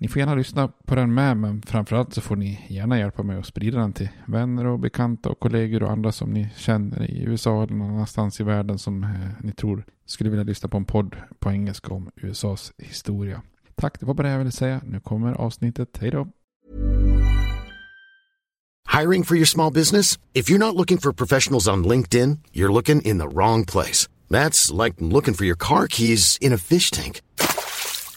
Ni får gärna lyssna på den med, men framförallt så får ni gärna hjälpa mig att sprida den till vänner och bekanta och kollegor och andra som ni känner i USA eller någon annanstans i världen som eh, ni tror skulle vilja lyssna på en podd på engelska om USAs historia. Tack, det var bara det jag ville säga. Nu kommer avsnittet. Hej då! Hiring for your small business? If you're not looking for professionals on LinkedIn, you're looking in the wrong place. That's like looking for your car keys in a fish tank.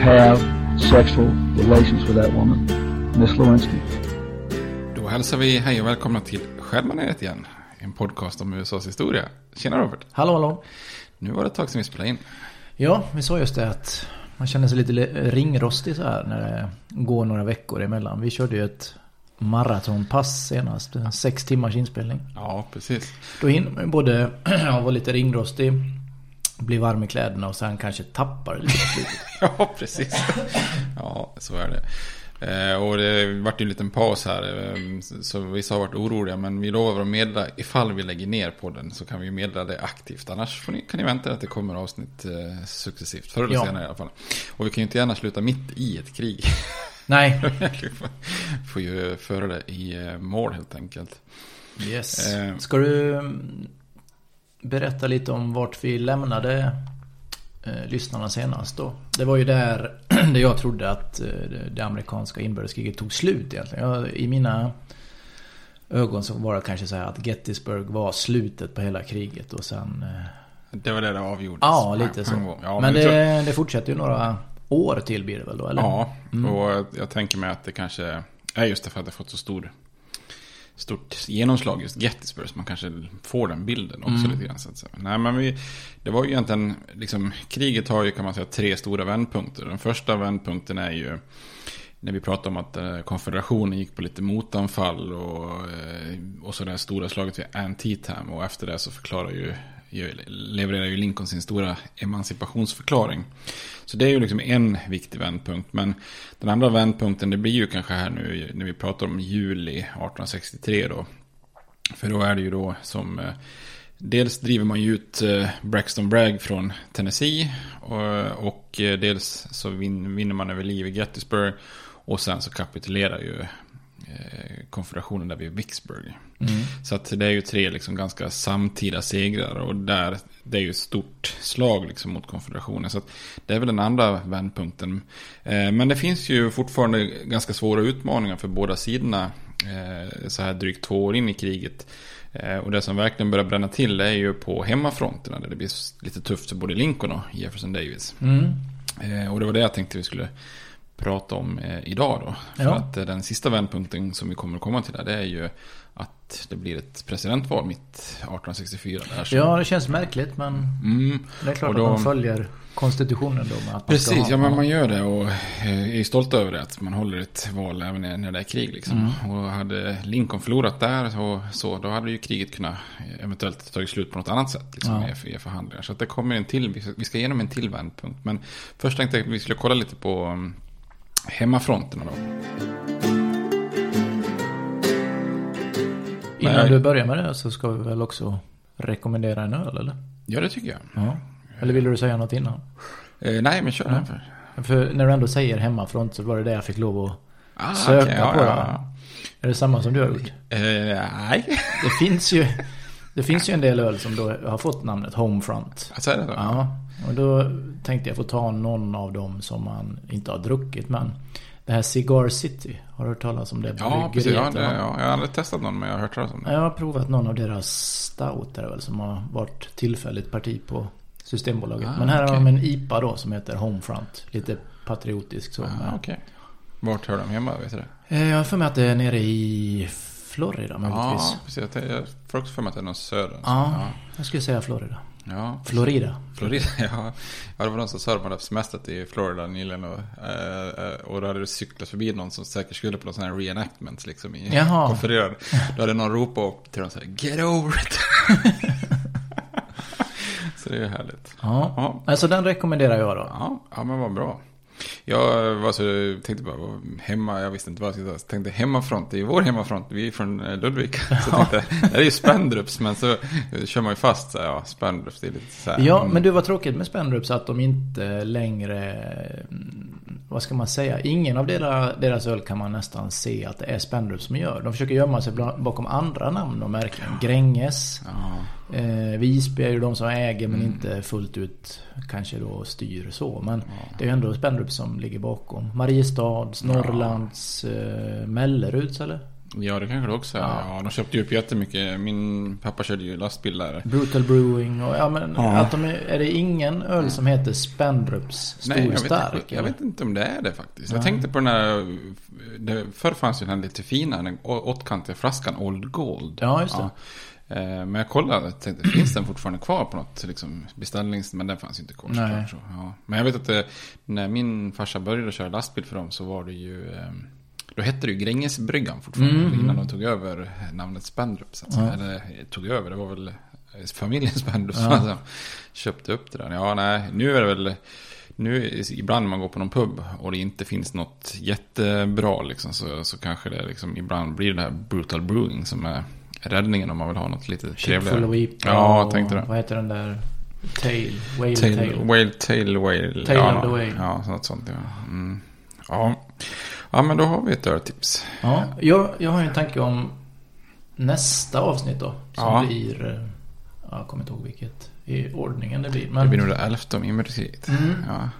have sexual relations with that woman, Miss Lewinsky. Då hälsar vi hej och välkomna till Stjärnbaneret igen. En podcast om USAs historia. Tjena Robert. Hallå, hallå. Nu var det ett tag sedan vi spelade in. Ja, vi sa just det att man känner sig lite ringrostig så här när det går några veckor emellan. Vi körde ju ett maratonpass senast. En sex timmars inspelning. Ja, precis. Då hinner man ju både vara lite ringrostig, bli varm i kläderna och sen kanske tappa det lite ja, precis. Ja, så är det. Eh, och det vart ju en liten paus här. Eh, så vissa har varit oroliga. Men vi lovar att meddela ifall vi lägger ner podden så kan vi meddela det aktivt. Annars ni, kan ni vänta att det kommer avsnitt eh, successivt. Förr eller Ja. senare i alla fall. Och vi kan ju inte gärna sluta mitt i ett krig. Nej. Vi får- ju föra det i mål helt enkelt. Yes. Ska du berätta lite om vart vi lämnade eh, lyssnarna senast då? Det var ju där, där jag trodde att eh, det- amerikanska inbördeskriget tog slut egentligen. Jag, I mina ögon så var det kanske så här att Gettysburg var slutet på hela kriget och sen... eh, Det var det det avgjordes. Ja, lite så. Ja, men tror- det, det fortsätter ju några år till blir det väl då? Eller? Ja, Mm. och jag tänker mig att det kanske är just därför att det fått så stor, stort genomslag just Gettysburg. Så man kanske får den bilden också Mm. lite grann. Så. Nej, men vi, det var ju egentligen, liksom, kriget har ju kan man säga tre stora vändpunkter. Den första vändpunkten är ju när vi pratar om att eh, konfederationen gick på lite motanfall och, eh, och så det här stora slaget vid Antietam. Och efter det så förklarar ju, levererar ju Lincoln sin stora emancipationsförklaring. Så det är ju liksom en viktig vändpunkt. Men den andra vändpunkten det blir ju kanske här nu när vi pratar om juli 1863 då. För då är det ju då som eh, Dels driver man ju ut eh, Braxton Bragg från Tennessee. Eh, och, och dels så vinner man över liv i Gettysburg. Och sen så kapitulerar ju konfederationen där vid Vicksburg. Mm. Så att det är ju tre liksom ganska samtida segrar. Och där, det är ju ett stort slag liksom mot konfederationen. Så att det är väl den andra vändpunkten. Men det finns ju fortfarande ganska svåra utmaningar för båda sidorna. Så här drygt två år in i kriget. Eh, och det som verkligen börjar bränna till är ju på hemmafronterna där det blir lite tufft för både Lincoln och Jefferson Davis. Mm. Eh, och det var det jag tänkte vi skulle prata om eh, idag då. För ja. att den sista vändpunkten som vi kommer att komma till där det är ju att det blir ett presidentval mitt 1864. Där Ja, det känns märkligt men mm. det är klart då, att man följer konstitutionen då. Med precis, ha, ja men man gör det och är stolt över det. Att man håller ett val även när det är krig liksom. Mm. Och hade Lincoln förlorat där och så, då hade ju kriget kunnat eventuellt tagit slut på något annat sätt. Liksom, ja. i, förhandlingar. Så att det kommer en till, vi ska igenom en till vändpunkt. Men först tänkte jag att vi skulle kolla lite på mm, hemmafronterna då. Innan du börjar med det så ska vi väl också rekommendera en öl eller? Ja det tycker jag. Ja. Eller vill du säga något innan? Eh, nej men kör ja. för. när du ändå säger hemmafront så var det det jag fick lov att ah, söka okay, ja, på. Ja, Är det samma som du har gjort? Eh, nej. Det finns ju det finns ju en del öl som då har fått namnet Homefront. Alltså är det så? Ja. Och då tänkte jag få ta någon av dem som man inte har druckit men det här Cigar City, har du hört talas om det? Ja, precis. Ja, det, ja, jag har aldrig testat någon, men jag har hört talas om det. Jag har provat någon av deras stouter väl, som har varit tillfälligt parti på Systembolaget. Ah, men här okay. har de en IPA då som heter Homefront. Lite patriotisk så. Ah, okay. Vart hör de hemma, vet du det? Eh, jag har för mig att det är nere i Florida möjligtvis. Ja, precis. Jag får också för mig att det är någon söder. Ja, ja, jag skulle säga Florida. Ja, Florida. Florida, ja. ja. Det var någon som sa att man hade semestrat i Florida nyligen. Och, äh, och då hade du cyklat förbi någon som säkert skulle på någon sån här reenactment liksom. I. Konfererad. Då hade någon ropat upp till dem så här, Get over it! så det är härligt. Ja, ja. alltså den rekommenderar jag då. Ja, ja men vad bra. Jag var så, tänkte bara hemma, jag visste inte vad jag skulle säga. tänkte hemmafront, det är vår hemmafront, vi är från eh, Ludvika. Så jag tänkte, det är ju Spendrups, men så kör man ju fast så här, ja, Spendrups, det är lite så här. Ja, mm. men det var tråkigt med Spendrups att de inte längre, mm, vad ska man säga, ingen av deras, deras öl kan man nästan se att det är Spendrups som gör. De försöker gömma sig bakom andra namn och märken. Gränges. Ja. Eh, Visby är ju de som äger men mm. inte fullt ut kanske då styr så. Men ja. det är ju ändå Spendrup som ligger bakom. Mariestads, Norrlands, ja. eh, Melleruds eller? Ja det kanske det också är. Ja. ja. de köpte ju upp jättemycket. Min pappa körde ju lastbil där. Brutal Brewing och ja men ja. Att de är, är det ingen öl som heter Spendrups stor Nej, jag stark? Vet, jag vet inte om det är det faktiskt. Jag tänkte på den här. Det, förr fanns ju den lite fina, den åttkantiga flaskan Old Gold. Ja just det. Eh, men jag kollade och tänkte, finns den fortfarande kvar på något liksom, beställnings... Men den fanns inte kvar. Nej. Så, ja. Men jag vet att det, eh, när min farsa började köra lastbil för dem så var det ju... Ehm, då hette det ju Grängesbryggan fortfarande. Mm. Innan de tog över namnet Spendrup. Så ja. Eller tog över, det var väl familjen Spendrup som ja. köpte upp det där. Ja, nej, nu är det väl... Nu ibland när man går på någon pub och det inte finns något jättebra liksom, så, så kanske det liksom ibland blir det här brutal brewing som är räddningen om man vill ha något lite trevligare. Ja, jag tänkte det. Vad heter den där? Tail, whale tail. tail. Whale, tail, whale. Tail ja, of the whale. Ja, något sånt ja. Mm. Ja. ja, men då har vi ett öltips. Ja, jag, jag har en tanke om nästa avsnitt då. Som ja. blir, eh, jag kommer inte ihåg vilket i ordningen det blir. Men... Det blir nog det elfte om inbördeskriget. Mm. Ja.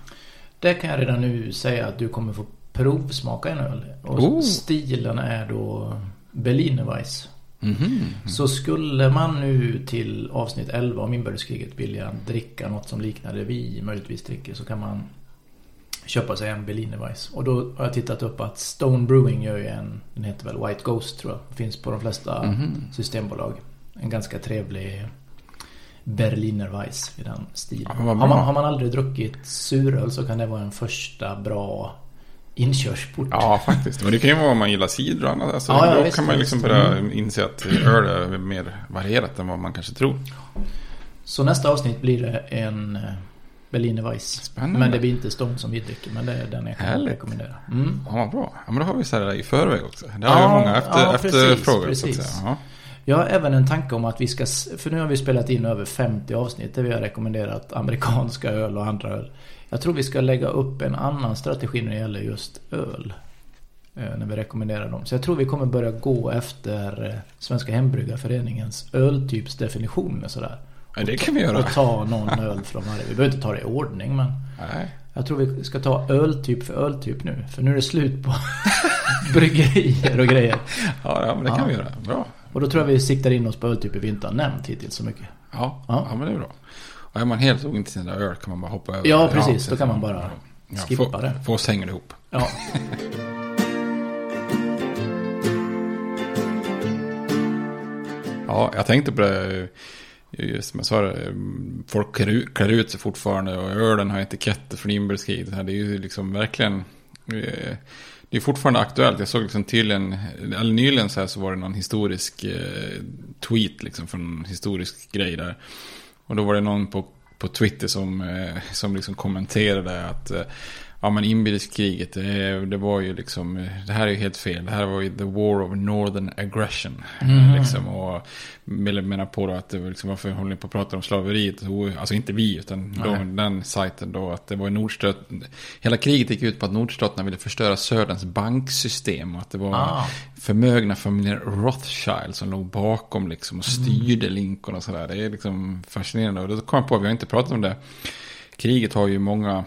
Det kan jag redan nu säga att du kommer få provsmaka en öl. Och oh. stilen är då Berliner Weiss. Mm -hmm. Så skulle man nu till avsnitt 11 om inbördeskriget vilja dricka något som liknar det vi möjligtvis dricker så kan man köpa sig en Berliner Weiss. Och då har jag tittat upp att Stone Brewing gör ju en, den heter väl White Ghost tror jag. Finns på de flesta mm -hmm. systembolag. En ganska trevlig Berliner Weiss i den stilen. Ja, har, man, har man aldrig druckit suröl så kan det vara en första bra inkörsport. Ja, faktiskt. Men det kan ju vara om man gillar cider och annat. Alltså, ja, ja, då visst, kan man liksom börja mm. inse att öl är mer varierat än vad man kanske tror. Så nästa avsnitt blir det en, Berliner Weiss. Spännande. Men det blir inte Stång som vi dricker. Men det är den jag kan Härligt. rekommendera. Mm. Ja, vad bra. Ja, men då har vi så här i förväg också. Det har ju Ja, många efter, ja, precis, efterfrågat så att precis. säga. Ja. Jag har även en tanke om att vi ska, för nu har vi spelat in över 50 avsnitt där vi har rekommenderat amerikanska öl och andra öl. Jag tror vi ska lägga upp en annan strategi när det gäller just öl. eh, När vi rekommenderar dem. Så jag tror vi kommer börja gå efter eh, Svenska Hembryggarföreningens öltypsdefinitioner sådär. Ja, det kan vi göra. Och ta någon öl från varje. Vi behöver inte ta det i ordning men Nej. jag tror vi ska ta öltyp för öltyp nu. För nu är det slut på bryggerier och grejer. Ja, ja, men det kan Ja. vi göra. Bra. Och då tror jag vi siktar in oss på öltyper vi inte har nämnt hittills så mycket. Ja, Ja. ja. men det är bra. Och är man helt ointresserad av öl kan man bara hoppa över. Ja, det. precis. Då kan man bara skippa få, det. Få oss hänger ihop. Ja. Ja, jag tänkte på det. Just som jag sa, det, folk klär ut- sig fortfarande och ölen har etiketter från inbördeskriget. Det Det är ju liksom verkligen... eh, Det är fortfarande aktuellt. Jag såg liksom tydligen, eller nyligen så här så var det någon historisk eh, tweet liksom från en historisk grej där. Och då var det någon på, på Twitter som, eh, som liksom kommenterade att eh, ja men inbördeskriget det, det var ju liksom, det här är ju helt fel. Det här var ju the war of northern aggression. Mhm. Liksom, och ville mena på då att det var liksom, varför håller ni på att prata om slaveriet? Så, Alltså inte vi, utan då, den sajten då, att det var nordstöt, hela kriget gick ut på att nordstaterna ville förstöra söderns banksystem och att det var Ah. förmögna familjen Rothschild som låg bakom liksom och styrde Lincoln och sådär. Det är liksom fascinerande. Och då kom jag på, vi har inte pratat om det. Kriget har ju många,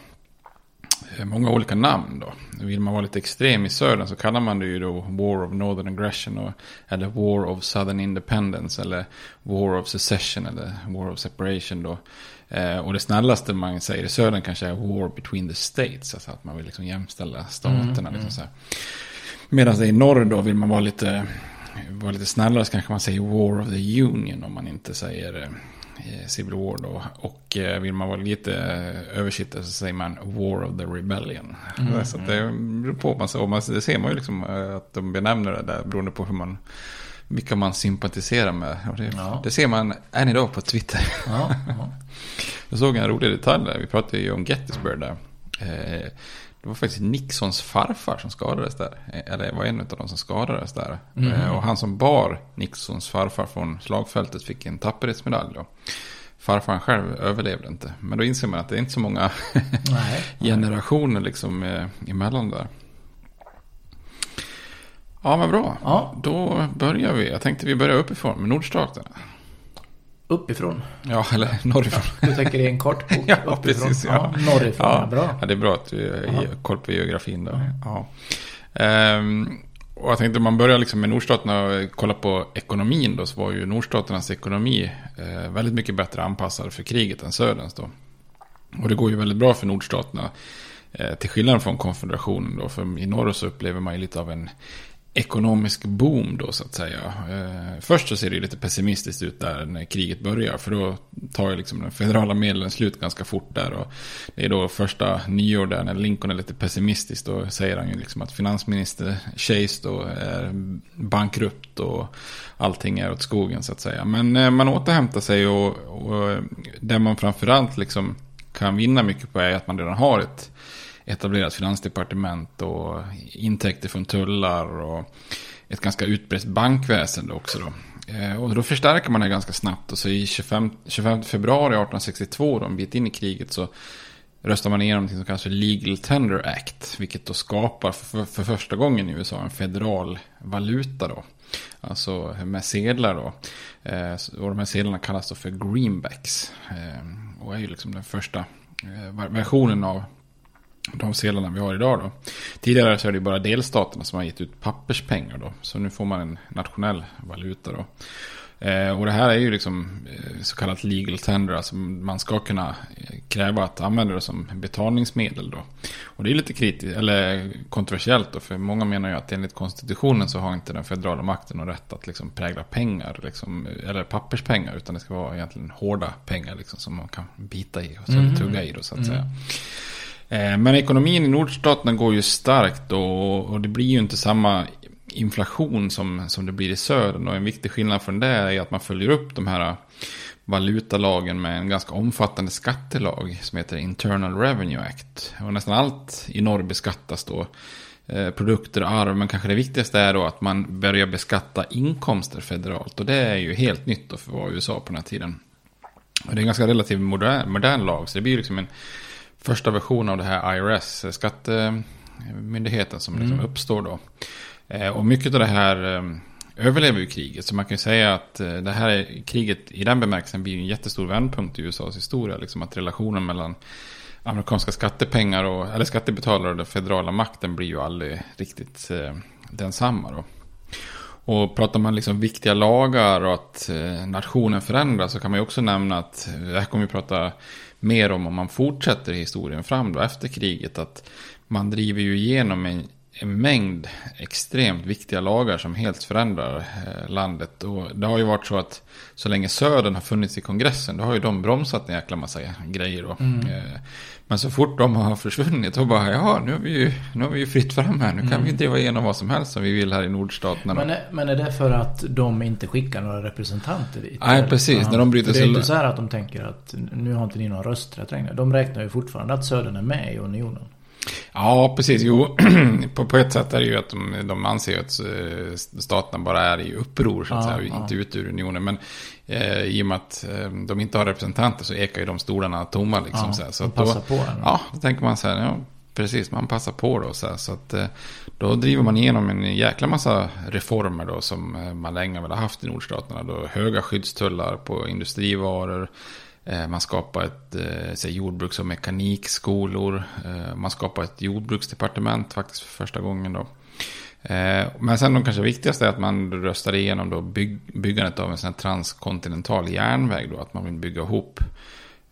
många olika namn då. Vill man vara lite extrem i södern så kallar man det ju då War of Northern Aggression. Och, eller War of Southern Independence. Eller War of Secession eller War of Separation då. Eh, och det snällaste man säger i södern kanske är War Between the States. Alltså att man vill liksom jämställa staterna. liksom så här. Medan i norr då vill man vara lite, vara lite snällare så kanske man säger War of the Union om man inte säger eh, Civil War då. Och eh, vill man vara lite eh, översittare så säger man War of the Rebellion. Så att det beror på. Man, man, det ser man ju liksom eh, att de benämner det där beroende på hur man vilka man sympatiserar med. Det, Ja. det ser man än idag på Twitter. Ja, ja. Jag såg en rolig detalj där. Vi pratade ju om Gettysburg där. Det var faktiskt Nixons farfar som skadades där. Eh, Eller var en av de som skadades där. Eh, Och han som bar Nixons farfar från slagfältet fick en tapperhetsmedalj då. Farfaren själv överlevde inte. Men då inser man att det är inte så många generationer liksom eh, emellan där. Ja, men bra. Ja. Då börjar vi. Jag tänkte vi börjar uppifrån med nordstaterna. Uppifrån. Ja, eller norrifrån. Du tänker i en kartbok? Ja, uppifrån. precis. Ja. norrifrån, ja. bra. Ja, det är bra att du har koll på geografin då. Ja. Ehm, och jag tänkte man börjar liksom med nordstaterna och kolla på ekonomin då. Så var ju nordstaternas ekonomi eh, väldigt mycket bättre anpassad för kriget än söderns då. Och det går ju väldigt bra för nordstaterna. Eh, till skillnad från konfederationen då. För i norr så upplever man ju lite av en ekonomisk boom då så att säga. Eh, först så ser det ju lite pessimistiskt ut där när kriget börjar. För då tar ju liksom den federala medlen slut ganska fort där. Och det är då första nyår där när Lincoln är lite pessimistisk. Då säger han ju liksom att finansminister Chase då är bankrupt och allting är åt skogen så att säga. Men eh, man återhämtar sig och, och det man framförallt liksom kan vinna mycket på är att man redan har ett etablerat finansdepartement och intäkter från tullar och ett ganska utbrett bankväsende också då. Eh, och då förstärker man det ganska snabbt och så i 25, 25 februari 1862, då, en bit in i kriget, så röstar man igenom något som kallas för Legal Tender Act. Vilket då skapar för, för första gången i USA en federal valuta då. Alltså med sedlar då. Eh, och de här sedlarna kallas då för greenbacks. Eh, och är ju liksom den första versionen av de sedlarna vi har idag då. Tidigare så är det bara delstaterna som har gett ut papperspengar då. Så nu får man en nationell valuta då. Eh, och det här är ju liksom eh, så kallat legal tender. Alltså man ska kunna eh, kräva att använda det som betalningsmedel då. Och det är lite kritiskt, eller kontroversiellt då. För många menar ju att enligt konstitutionen så har inte den federala makten någon rätt att liksom prägla pengar. Liksom, eller papperspengar. Utan det ska vara egentligen hårda pengar liksom, som man kan bita i och så tugga i då så att säga. Eh, men ekonomin i nordstaterna går ju starkt och, och det blir ju inte samma inflation som, som det blir i södern. Och en viktig skillnad från det är att man följer upp de här valutalagen med en ganska omfattande skattelag som heter Internal Revenue Act. Och nästan allt i norr beskattas då. Eh, produkter och arv, men kanske det viktigaste är då att man börjar beskatta inkomster federalt. Och det är ju helt nytt då för att vara USA på den här tiden. Och det är en ganska relativt modern, modern lag, så det blir liksom en första version av det här IRS, skattemyndigheten som liksom mm. uppstår då. Eh, och mycket av det här eh, överlever ju kriget. Så man kan ju säga att eh, det här är, kriget i den bemärkelsen blir en jättestor vändpunkt i USAs historia. Liksom att relationen mellan amerikanska skattepengar och, eller skattebetalare och den federala makten blir ju aldrig riktigt eh, densamma då. Och pratar man liksom viktiga lagar och att nationen förändras så kan man ju också nämna att, det här kommer vi prata mer om om man fortsätter historien fram då efter kriget, att man driver ju igenom en en mängd extremt viktiga lagar som helt förändrar eh, landet. Och det har ju varit så att så länge Södern har funnits i kongressen, då har ju de bromsat en jäkla massa grejer. Då. Mm. Men så fort de har försvunnit, då bara, ja, nu har vi ju, nu har vi ju fritt fram här. Nu kan mm. vi driva igenom vad som helst som vi vill här i nordstaterna. Men, är, men är det för att de inte skickar några representanter dit? Nej, precis. När de bryter sig... Det är inte så här att de tänker att nu har inte ni någon rösträtt längre. De räknar ju fortfarande att Södern är med i unionen. Ja, precis. Jo, på, på ett sätt är det ju att de, de anser att eh, staterna bara är i uppror, så att ja, säga, ja. inte ut ur unionen. Men eh, i och med att eh, de inte har representanter så ekar ju de stolarna tomma. Liksom, ja, så, här. så att då, på den. Ja, då tänker man så här, ja, precis, man passar på då. Så, här, så att eh, då driver man igenom en jäkla massa reformer då som eh, man länge väl har haft i nordstaterna. Då höga skyddstullar på industrivaror. Eh, man skapar ett eh, jordbruks och mekanikskolor. Eh, man skapar ett jordbruksdepartement faktiskt för första gången. Då. Men sen de kanske viktigaste är att man röstar igenom då bygg, byggandet av en sån transkontinental järnväg. Då, att man vill bygga ihop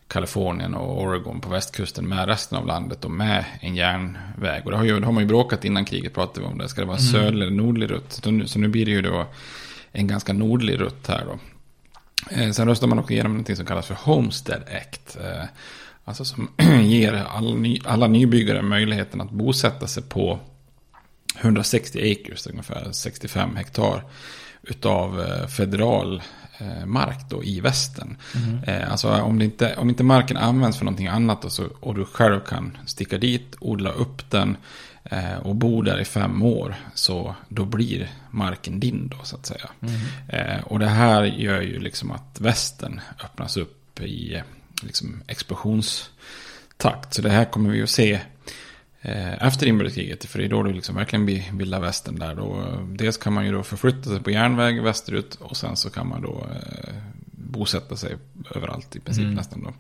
Kalifornien och Oregon på västkusten med resten av landet och med en järnväg. Och det har, ju, det har man ju bråkat innan kriget pratade vi om det. Ska det vara en mm. södlig eller nordlig rutt? Så nu, så nu blir det ju då en ganska nordlig rutt här då. Eh, sen röstar man också igenom något som kallas för Homestead Act. Eh, alltså som ger alla, ny, alla nybyggare möjligheten att bosätta sig på 160 acres, ungefär 65 hektar, utav eh, federal mark då i västen. Mm. Alltså om, inte, om inte marken används för någonting annat och, så, och du själv kan sticka dit, odla upp den, och bor där i fem år, så då blir marken din då så att säga. Mm. Eh, och det här gör ju liksom att västern öppnas upp i eh, liksom explosionstakt. Så det här kommer vi att se eh, efter inbördeskriget, för det är då det liksom verkligen blir vilda västern där. Då, dels kan man ju då förflytta sig på järnväg västerut och sen så kan man då eh, bosätta sig överallt i princip mm. nästan då.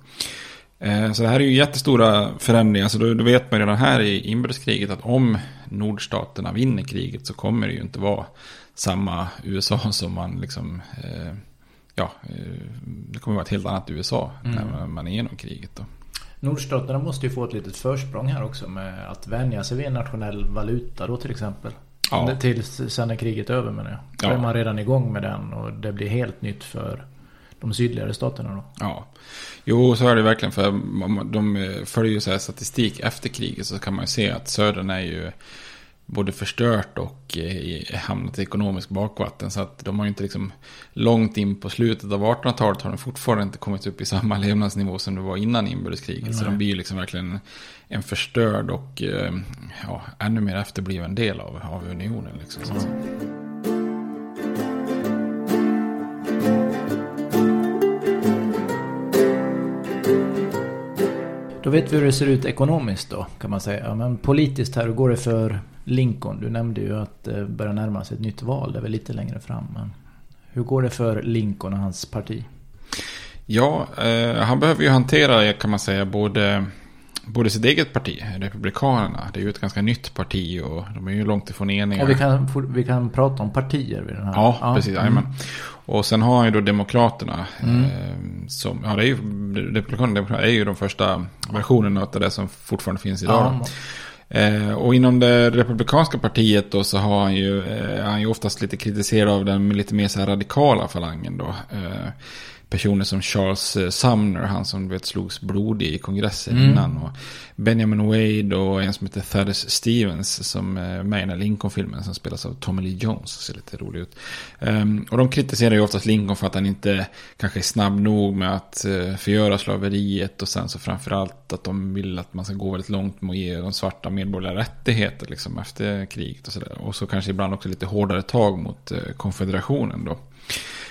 Eh, så det här är ju jättestora förändringar. Så då, då vet man redan här i inbördeskriget att om nordstaterna vinner kriget så kommer det ju inte vara samma USA som man liksom... Eh, ja, eh, det kommer vara ett helt annat USA mm. när man är igenom kriget då. Nordstaterna måste ju få ett litet försprång här också med att vänja sig vid en nationell valuta då till exempel. Ja. Tills sen är kriget över menar jag. Då ja. är man redan igång med den och det blir helt nytt för de sydligare staterna då. Ja, jo så är det verkligen för de följer ju så här statistik efter kriget så kan man ju se att södern är ju både förstört och eh, hamnat i ekonomisk bakvatten. Så att de har ju inte liksom långt in på slutet av 1800-talet har de fortfarande inte kommit upp i samma levnadsnivå som det var innan inbördeskriget. Nej. Så de blir ju liksom verkligen en förstörd och eh, ja, ännu mer efterbliven del av, av unionen. Liksom, så. Då vet vi hur det ser ut ekonomiskt då kan man säga. Men politiskt här, hur går det för Lincoln? Du nämnde ju att eh, det börjar närma sig ett nytt val. Det är väl lite längre fram. Men hur går det för Lincoln och hans parti? Ja, eh, han behöver ju hantera kan man säga både både sitt eget parti, Republikanerna. Det är ju ett ganska nytt parti och de är ju långt ifrån eniga. Och vi kan, vi kan prata om partier vid den här. Ja, ja. precis. Mm. Och sen har han ju då Demokraterna. Mm. Eh, som, ja, det är ju, Republikanerna är ju de första versionerna av det som fortfarande finns idag. Ja. Eh, och inom det republikanska partiet då så har han ju, eh, han ju oftast lite kritiserad av den lite mer så här radikala falangen då. Eh, personer som Charles eh, Sumner, han som vet slogs blodig i kongressen Mm. innan. Och Benjamin Wade och en som heter Thaddeus Stevens som är med i den här Lincoln-filmen som spelas av Tommy Lee Jones. Ser lite rolig ut. Ehm, och de kritiserar ju oftast Lincoln för att han inte kanske är snabb nog med att uh, förgöra slaveriet och sen så framförallt att de vill att man ska gå väldigt långt med att ge de svarta medborgerliga rättigheter liksom efter kriget och sådär. Och så kanske ibland också lite hårdare tag mot eh, konfederationen då.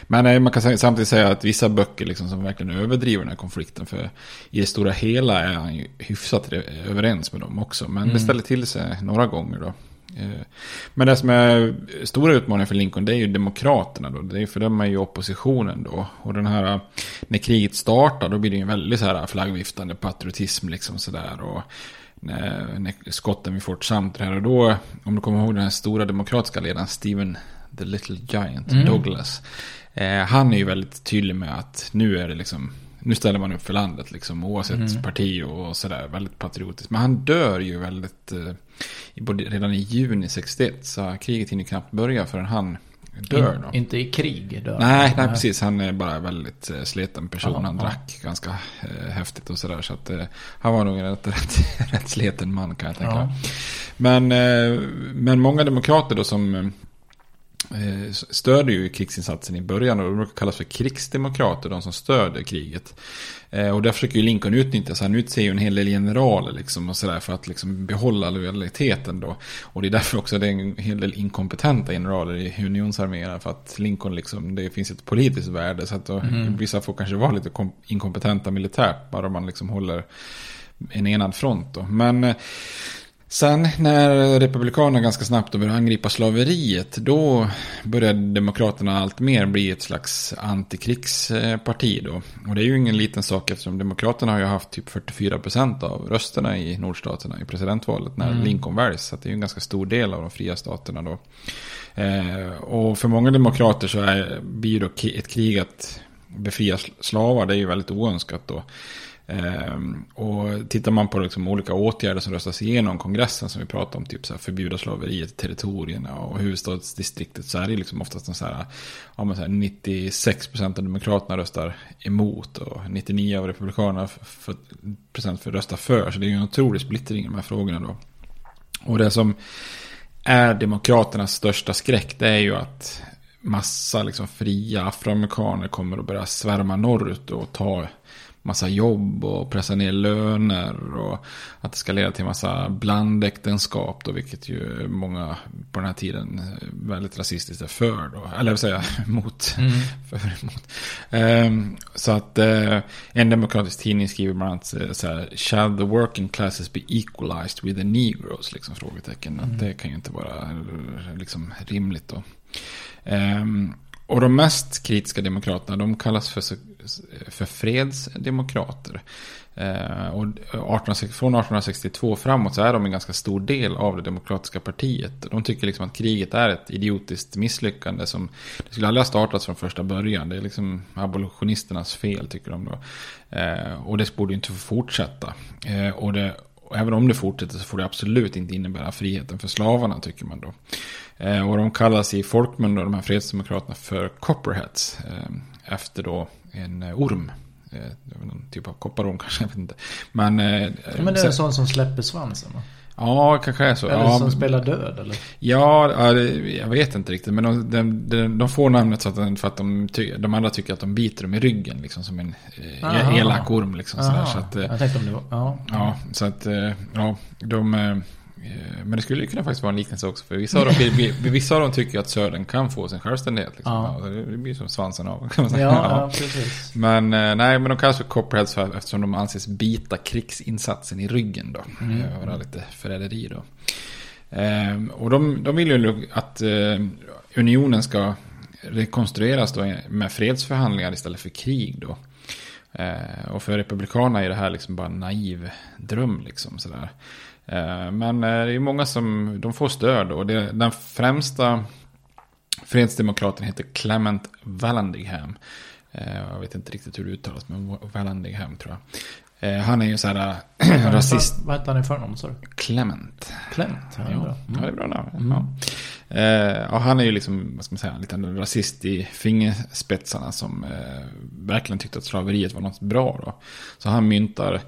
Men eh, man kan samtidigt säga att vissa böcker liksom som verkligen överdriver den här konflikten. För i det stora hela är han ju hyfsat re- överens med dem också. Men det ställer till sig några gånger då. Eh, Men det som är stora utmaningen för Lincoln det är ju demokraterna då. Det är för de är ju oppositionen då. Och den här, när kriget startar då blir det ju en väldigt så här flaggviftande patriotism liksom sådär. Och när, när skotten vid Fort Sumter här och då, om du kommer ihåg den här stora demokratiska ledaren Stephen the Little Giant, Mm. Douglas. Eh, han är ju väldigt tydlig med att nu är det liksom, nu ställer man upp för landet liksom oavsett Mm. parti och sådär, väldigt patriotiskt. Men han dör ju väldigt, eh, redan i juni 61, så kriget hinner knappt börja förrän han dör då. In, inte i krig dör Nej, nej, precis. Han är bara väldigt eh, sliten person. Ja, han drack ganska eh, häftigt och sådär. Så att eh, han var nog en rätt, rätt, rätt sliten man kan jag tänka. Ja. Men, eh, men många demokrater då som eh, stöder ju krigsinsatsen i början. Och de brukar kallas för krigsdemokrater, de som stöder kriget. Eh, och där försöker ju Lincoln utnyttja, så han utser ju en hel del generaler liksom och sådär för att liksom behålla lojaliteten då. Och det är därför också det är en hel del inkompetenta generaler i unionsarméerna för att Lincoln liksom, det finns ett politiskt värde så att då, vissa får kanske vara lite kom- inkompetenta militärt bara man liksom håller en enad front då. Men eh, Sen när Republikanerna ganska snabbt då började angripa slaveriet då började Demokraterna allt mer bli ett slags antikrigsparti då. Och det är ju ingen liten sak eftersom Demokraterna har ju haft typ 44% av rösterna i nordstaterna i presidentvalet när Lincoln väljs. Så det är ju en ganska stor del av de fria staterna då. Eh, och för många demokrater så är, blir då ki- ett krig att befria sl- slavar, det är ju väldigt oönskat då. Ehm, och tittar man på liksom olika åtgärder som röstas igenom kongressen som vi pratar om, typ så här förbjuda slaveriet i territorierna och huvudstadsdistriktet så är det liksom oftast en så här, ja, men så här 96% av demokraterna röstar emot och 99% av republikanerna för, procent för röstar för. Så det är ju en otrolig splittring i de här frågorna då. Och det som är demokraternas största skräck det är ju att massa liksom fria afroamerikaner kommer att börja svärma norrut och ta massa jobb och pressa ner löner och att det ska leda till massa blandäktenskap då, vilket ju många på den här tiden väldigt rasistiskt är för då, eller vill säga mot. För, emot. Ehm, så att eh, en demokratisk tidning skriver bland annat eh, så här, shall the working classes be equalized with the negroes, liksom frågetecken. Att det kan ju inte vara eh, liksom rimligt då. Ehm, och de mest kritiska demokraterna, de kallas för, för fredsdemokrater. Eh, och 18, från 1862 framåt så är de en ganska stor del av det demokratiska partiet. De tycker liksom att kriget är ett idiotiskt misslyckande som det skulle aldrig ha startats från första början. Det är liksom abolitionisternas fel tycker de då. Eh, och det borde ju inte få fortsätta. Eh, och det, och även om det fortsätter så får det absolut inte innebära friheten för slavarna tycker man då. Eh, och de kallas i folkmun då, de här fredsdemokraterna för copperheads. Eh, efter då en eh, orm. Någon typ av kopparorm kanske, jag vet inte. Men, Ja, men det är en sån som släpper svansen va? Ja, kanske är så. Eller ja, som men- spelar död eller? Ja, ja, det- jag vet inte riktigt. Men de, de, de, de får namnet så att, de- för att de, ty, de andra tycker att de biter dem i ryggen. Liksom som en eh, elak orm. Liksom, sådär, så att, eh, jag tänkte om det var... Ja. Ja, så att, eh, ja, de... eh, Men det skulle ju kunna faktiskt vara en liknelse också. För vissa av dem, vi- vi- vissa av dem tycker att södern kan få sin självständighet. Liksom. Ja. Ja, det blir som svansen av. Kan man Ja, säga. ja, precis. Men eh, nej, men de kallas för copperheads eftersom de anses bita krigsinsatsen i ryggen då. Mm. Göra lite förräderi då. Ehm, och de, de vill ju att eh, unionen ska rekonstrueras då med fredsförhandlingar istället för krig då. Eh, och för republikanerna är det här liksom bara en naiv dröm liksom sådär. Eh, men eh, det är många som, de får stöd och det, den främsta fredsdemokraten heter Clement Vallandigham. Eh, jag vet inte riktigt hur det uttalas, men Vallandigham tror jag. Han är ju så här rasist. Vad, hette han i förnamn sa du? Clement. Clement? Ja, det är Ja, bra. ja, det är bra namn. Mm. Ja. Eh, och han är ju liksom, vad ska man säga, en liten rasist i fingerspetsarna som eh, verkligen tyckte att slaveriet var något bra då. Så han myntar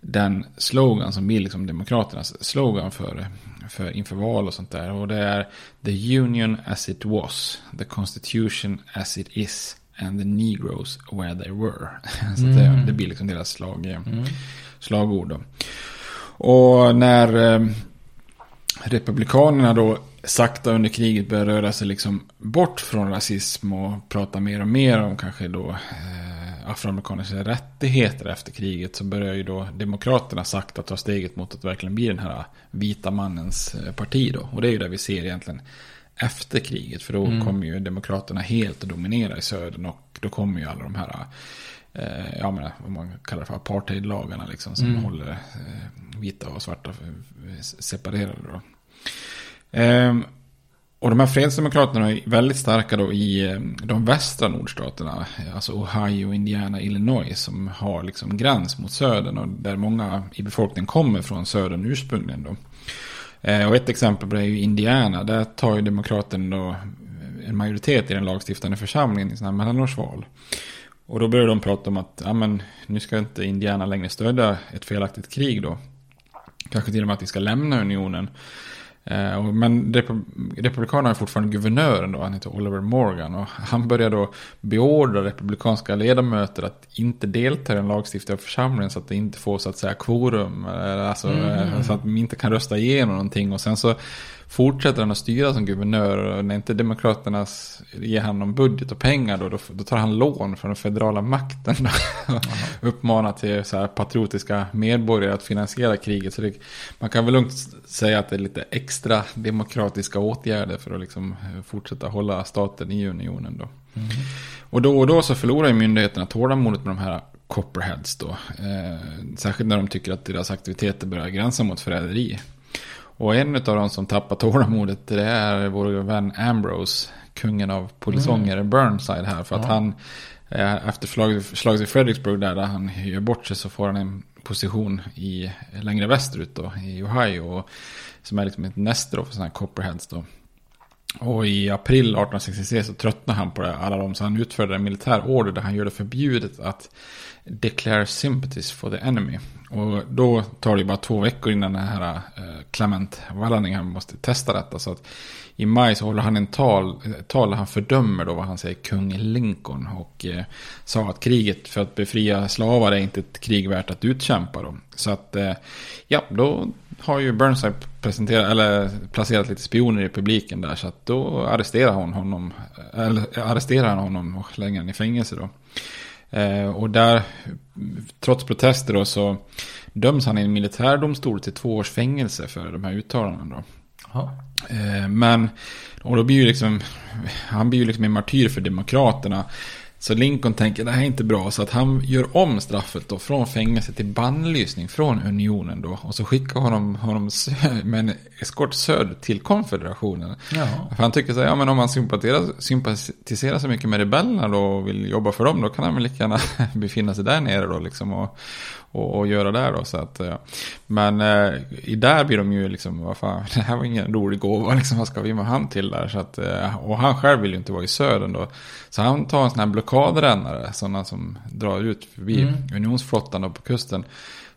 den slogan som blir liksom Demokraternas slogan för, för inför val och sånt där. Och det är The Union as it was, the Constitution as it is and the Negroes where they were. Så mm. det, det, blir liksom deras slag, mm. slagord. Då. Och när eh, Republikanerna då sakta under kriget börjar röra sig liksom bort från rasism och prata mer och mer om kanske då eh, afroamerikaners rättigheter efter kriget så börjar ju då Demokraterna sakta ta steget mot att verkligen bli den här vita mannens eh, parti då. Och det är ju det vi ser egentligen efter kriget. För då mm. kommer ju Demokraterna helt att dominera i södern och då kommer ju alla de här eh, ja, men, vad man kallar för apartheidlagarna liksom, som mm. håller eh, vita och svarta eh, separerade. Då. Ehm, och de här fredsdemokraterna är väldigt starka då i eh, de västra nordstaterna. Alltså Ohio, Indiana, Illinois. Som har liksom gräns mot södern. Och där många i befolkningen kommer från södern ursprungligen då. Eh, och ett exempel på det är ju Indiana. Där tar ju demokraten då eh, en majoritet i den lagstiftande församlingen i sådana här mellanårsval. Och då börjar de prata om att ja, men, nu ska inte Indiana längre stödja ett felaktigt krig då. Kanske till och med att vi ska lämna unionen. Eh, men Republikanerna är fortfarande guvernören då, han heter Oliver Morgan. Och han börjar då beordra republikanska ledamöter att inte delta i den lagstiftande församlingen så att det inte får så att säga quorum. Alltså, mm. Så att de inte kan rösta igenom någonting. Och sen så fortsätter han att styra som guvernör och när inte demokraterna ger han någon budget och pengar då, då, då tar han lån från den federala makten. Då, uppmanar till så här patriotiska medborgare att finansiera kriget. Så det, man kan väl lugnt säga att det är lite extra demokratiska åtgärder för att liksom fortsätta hålla staten i unionen. Då. Mm. Och då och då så förlorar ju myndigheterna tålamodet med de här Copperheads då. Eh, särskilt när de tycker att deras aktiviteter börjar gränsa mot förräderi. Och en av de som tappar tålamodet det är vår vän Ambrose. Kungen av polisonger, mm. Burnside här. För att han, eh, efter slaget i Fredericksburg där, där han gör bort sig så får han en position i, längre västerut då, i Ohio. Och, som är liksom ett näste då för sådana här copperheads då. Och i april 1863 så tröttnar han på det, alla de, så han utförde en militär order där han gör det förbjudet att declare sympathies for the enemy. Och då tar det bara två veckor innan den här eh, Clement Wallenningham måste testa detta. Så att i maj så håller han en tal, eh, tal där han fördömer då vad han säger kung Lincoln. Och eh, sa att kriget för att befria slavar är inte ett krig värt att utkämpa då. Så att eh, ja, då har ju Burnside presenterat, eller placerat lite spioner i publiken där. Så att då arresterar hon honom, eh, eller arresterar han honom och lägger honom i fängelse då. Eh, och där, trots protester då, så döms han i en militärdomstol till två års fängelse för de här uttalandena. Då. Eh, men, och då blir ju liksom, han blir ju liksom en martyr för demokraterna. Så Lincoln tänker det här är inte bra så att han gör om straffet då från fängelse till bannlysning från unionen då. Och så skickar honom, honom med en eskort söder till konfederationen. Jaha. För han tycker så här, ja men om han sympatiserar, sympatiserar så mycket med rebellerna då och vill jobba för dem då kan han väl lika gärna befinna sig där nere då liksom. Och, och, och göra där då. Så att, men eh, i där blir de ju liksom, vad fan, det här var ingen rolig gåva, liksom, vad ska vi med han till där? Så att, eh, och han själv vill ju inte vara i södern då. Så han tar en sån här blockadrännare, sådana som drar ut förbi mm. unionsflottan då på kusten.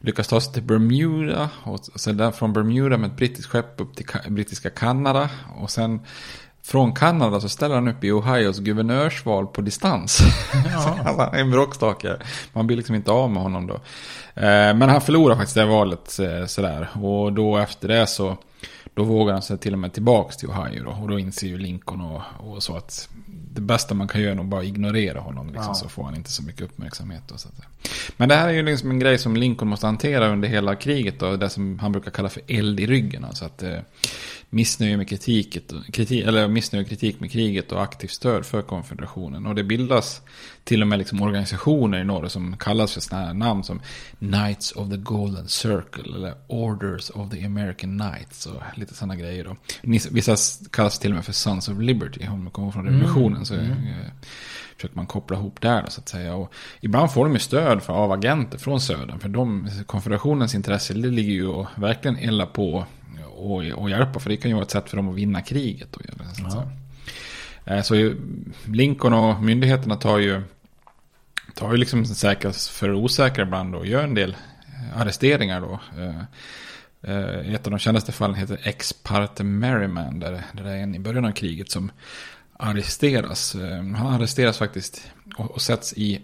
Lyckas ta sig till Bermuda och sen där från Bermuda med ett brittiskt skepp upp till brittiska Kanada. Och sen från Kanada så ställer han upp i Ohios guvernörsval på distans. Ja. en bråkstake. Man blir liksom inte av med honom då. Eh, men han förlorar faktiskt det valet eh, sådär. Och då efter det så då vågar han sig till och med tillbaka till Ohio då. Och då inser ju Lincoln och, och så att det bästa man kan göra är nog bara ignorera honom. Liksom, ja. Så får han inte så mycket uppmärksamhet. Då, så Men det här är ju liksom en grej som Lincoln måste hantera under hela kriget. Då, det som han brukar kalla för eld i ryggen. Alltså att, eh, missnöje med kritiket, kritik, eller missnöje och kritik med kriget och aktivt stöd för konfederationen. Och det bildas till och med liksom organisationer i norr som kallas för sådana här namn som Knights of the Golden Circle eller Orders of the American Knights och lite sådana grejer då. Vissa kallas till och med för Sons of Liberty om man kommer från mm. Revolutionen. Så mm. försöker man koppla ihop där då, så att säga. Och ibland får de ju stöd för, av agenter från södern. För de, konfederationens intresse det ligger ju och verkligen eldar på och, och hjälpa. För det kan ju vara ett sätt för dem att vinna kriget. Och, så, Ja. Eh, så Lincoln och myndigheterna tar ju, tar ju liksom säkra för osäkra ibland och gör en del eh, arresteringar då. Ett av de kändaste fallen heter Ex parte Merriman. Där, där det är en i början av kriget som arresteras. Eh, han arresteras faktiskt och, och sätts i,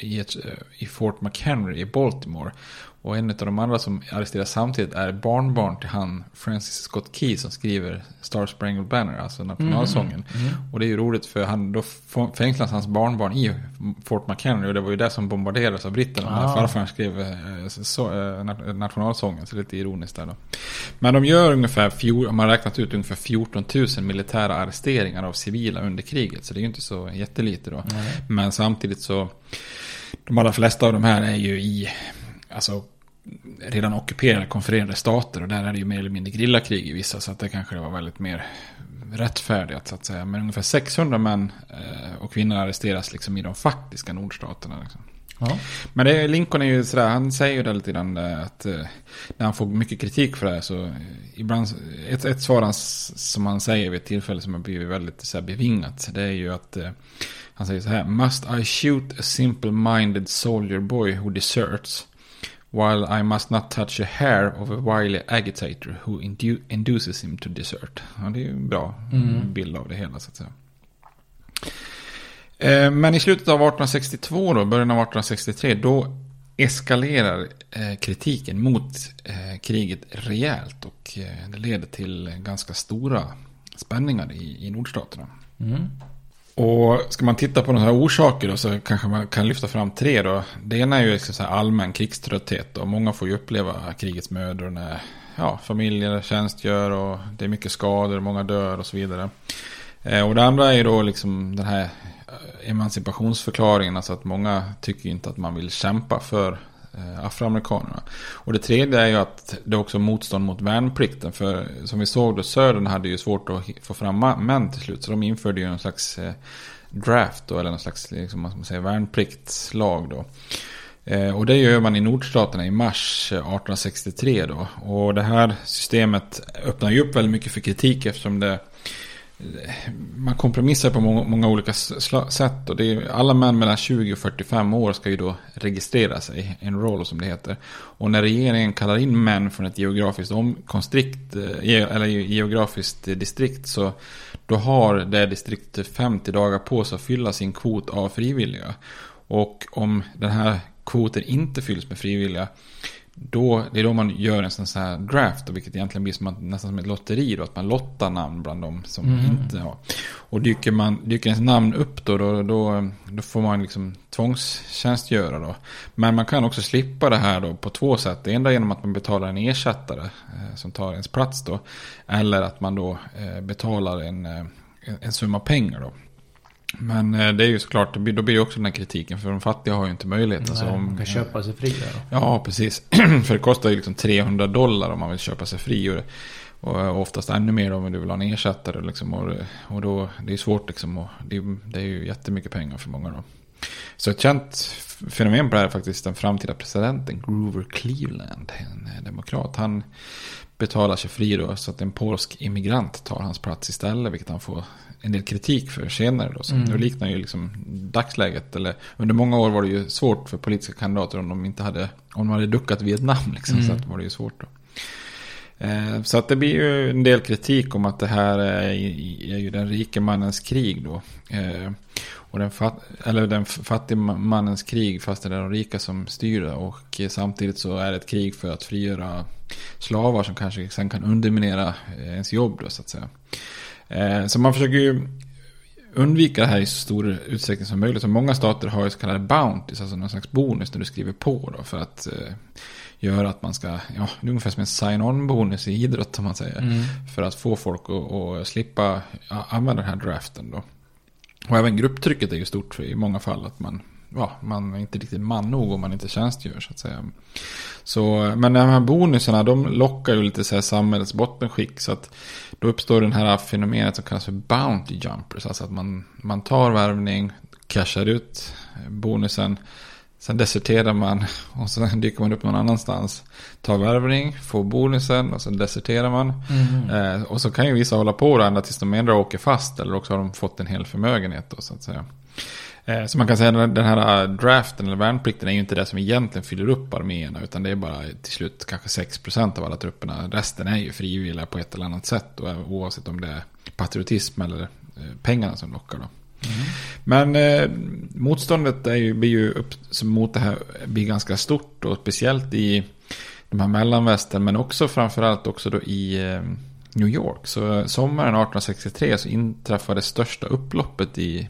i, ett, eh, i Fort McHenry i Baltimore. Och en av de andra som arresteras samtidigt är barnbarn till han Francis Scott Key som skriver Star Spangled Banner, alltså nationalsången. Och det är ju roligt för han, då fängslas hans barnbarn i Fort McHenry och det var ju det som bombarderades av britterna när Ah. farfar skrev eh, så, eh, nat- nationalsången. Så lite ironiskt där då. Men de gör ungefär, man har räknat ut ungefär 14 000 militära arresteringar av civila under kriget. Så det är ju inte så jättelite då. Men samtidigt så, de allra flesta av de här är ju i, alltså redan ockuperade konfererade stater och där är det ju mer eller mindre grillakrig i vissa så att det kanske var väldigt mer rättfärdigt så att säga. Men ungefär 600 män eh, och kvinnor arresteras liksom i de faktiska nordstaterna. Liksom. Ja. Men det, är- Lincoln är ju sådär, han säger ju det lite grann att eh, när han får mycket kritik för det här så eh, ibland, ett, ett svar han, som han säger vid ett tillfälle som har blivit väldigt så här, bevingat, det är ju att han säger så här, Must I shoot a simple-minded soldier boy who deserts? While I must not touch a hair of a wily agitator who indu- induces him to desert. Ja, det är ju en bra bild av det hela så att säga. Eh, Men i slutet av 1862 då, början av 1863, då eskalerar eh, kritiken mot eh, kriget rejält och det leder till ganska stora spänningar i, i nordstaterna. Och ska man titta på några orsaker då så kanske man kan lyfta fram tre då. Det ena är ju liksom så här allmän krigströtthet och många får ju uppleva krigets mödor när ja, familjer tjänstgör och det är mycket skador, många dör och så vidare. Eh, och det andra är ju då liksom den här emancipationsförklaringen, alltså att många tycker inte att man vill kämpa för Eh, afroamerikanerna. Och det tredje är ju att det är också motstånd mot värnplikten. För som vi såg då, Södern hade ju svårt att få fram män till slut. Så de införde ju någon slags eh, draft då, eller någon slags liksom, ska man säga, värnpliktslag då. Eh, och det gör man i nordstaterna i mars 1863 då. Och det här systemet öppnar ju upp väldigt mycket för kritik eftersom det man kompromissar på många, många olika sätt. Och det är, alla män mellan 20 och 45 år ska ju då registrera sig, enroll som det heter. Och när regeringen kallar in män från ett geografiskt om, konstrikt, eh, eller geografiskt distrikt så då har det distriktet 50 dagar på sig att fylla sin kvot av frivilliga. Och om den här kvoten inte fylls med frivilliga då, det är då man gör en sån här draft, vilket egentligen blir som att, nästan som ett lotteri då, att man lottar namn bland de som inte har. Och dyker, man, dyker ens namn upp då, då, då, då får man liksom tvångstjänstgöra då. Men man kan också slippa det här då på två sätt. Det ena genom att man betalar en ersättare eh, som tar ens plats då. Eller att man då eh, betalar en, eh, en- en summa pengar då. Men eh, det är ju såklart, då blir, det också den här kritiken, för de fattiga har ju inte möjlighet. Alltså, Nej, om- man kan köpa sig fria då. Ja, precis. för det kostar ju liksom 300 dollar om man vill köpa sig fri. Och, och oftast ännu mer om du vill ha en ersättare. Liksom, och, och då, det är svårt liksom. Och det, det är ju jättemycket pengar för många då. Så ett känt fenomen på det här är faktiskt den framtida presidenten Grover Cleveland, en eh, demokrat. Han betalar sig fri då så att en polsk immigrant tar hans plats istället, vilket han får en del kritik för senare. Då. Så Det liknar ju liksom dagsläget, eller under många år var det ju svårt för politiska kandidater om de inte hade, om de hade duckat Vietnam liksom, så att var det ju svårt då. Eh, Så att det blir ju en del kritik om att det här är, är ju den rike mannens krig då. Eh, Och den, fat, eller den fattige mannens krig fast det är de rika som styr det. Och samtidigt så är det ett krig för att frigöra slavar som kanske sen kan underminera eh, ens jobb då så att säga. Eh, Så man försöker ju undvika det här i så stor utsträckning som möjligt. Så många stater har ju så kallade bounties, alltså någon slags bonus när du skriver på då för att eh, göra att man ska, ja, det är ungefär som en sign-on-bonus i idrott om man säger. För att få folk att, att slippa använda den här draften då. Och även grupptrycket är ju stort för, i många fall att man, ja, man är inte riktigt man nog om man inte tjänstgör så att säga. Så, men de här bonusarna de lockar ju lite så här samhällets bottenskick. Så att då uppstår den här fenomenet som kallas för bounty jumpers. Alltså att man, man tar värvning, cashar ut bonusen, Sen deserterar man och sen dyker man upp någon annanstans. Tar värvning, får bonusen och sen deserterar man. Mm. Eh, och så kan ju vissa hålla på ända tills de ändå åker fast. Eller också har de fått en hel förmögenhet då så att säga. Eh, så man kan säga att den här draften eller värnplikten är ju inte det som egentligen fyller upp arméerna. Utan det är bara till slut kanske 6% av alla trupperna. Resten är ju frivilliga på ett eller annat sätt. Och oavsett om det är patriotism eller eh, pengarna som lockar då. Mm. Men eh, motståndet är ju, blir ju upp, mot det här blir ganska stort. Och speciellt i de här mellanvästern. Men också framförallt också då i eh, New York. Så eh, sommaren 1863 så inträffade det största upploppet i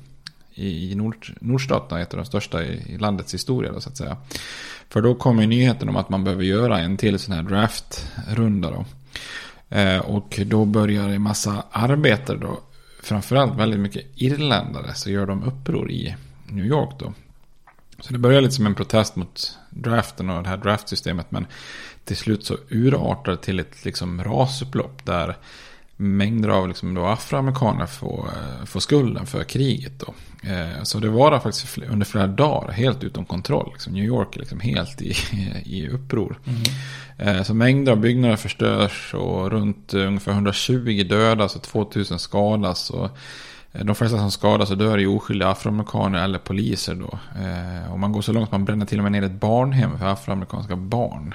i nord, nordstaterna, ett av de största i, i landets historia då, så att säga. För då kommer nyheten om att man behöver göra en till sån här draftrunda då. Eh, och då börjar en massa arbetare då, framförallt väldigt mycket irländare, så gör de uppror i New York då. Så det börjar lite som en protest mot draften och det här draftsystemet, men till slut så urartar det till ett liksom rasupplopp där mängder av liksom då afroamerikaner får, eh, får skulden för kriget. Då. Eh, så det var faktiskt under flera dagar helt utom kontroll. Liksom New York är liksom helt i, i uppror. Mm. Så mängder av byggnader förstörs och runt ungefär 120 dödas och 2000 skadas. Och de flesta som skadas och dör är oskyldiga afroamerikaner eller poliser då. Och man går så långt att man bränner till och med ner ett barnhem för afroamerikanska barn.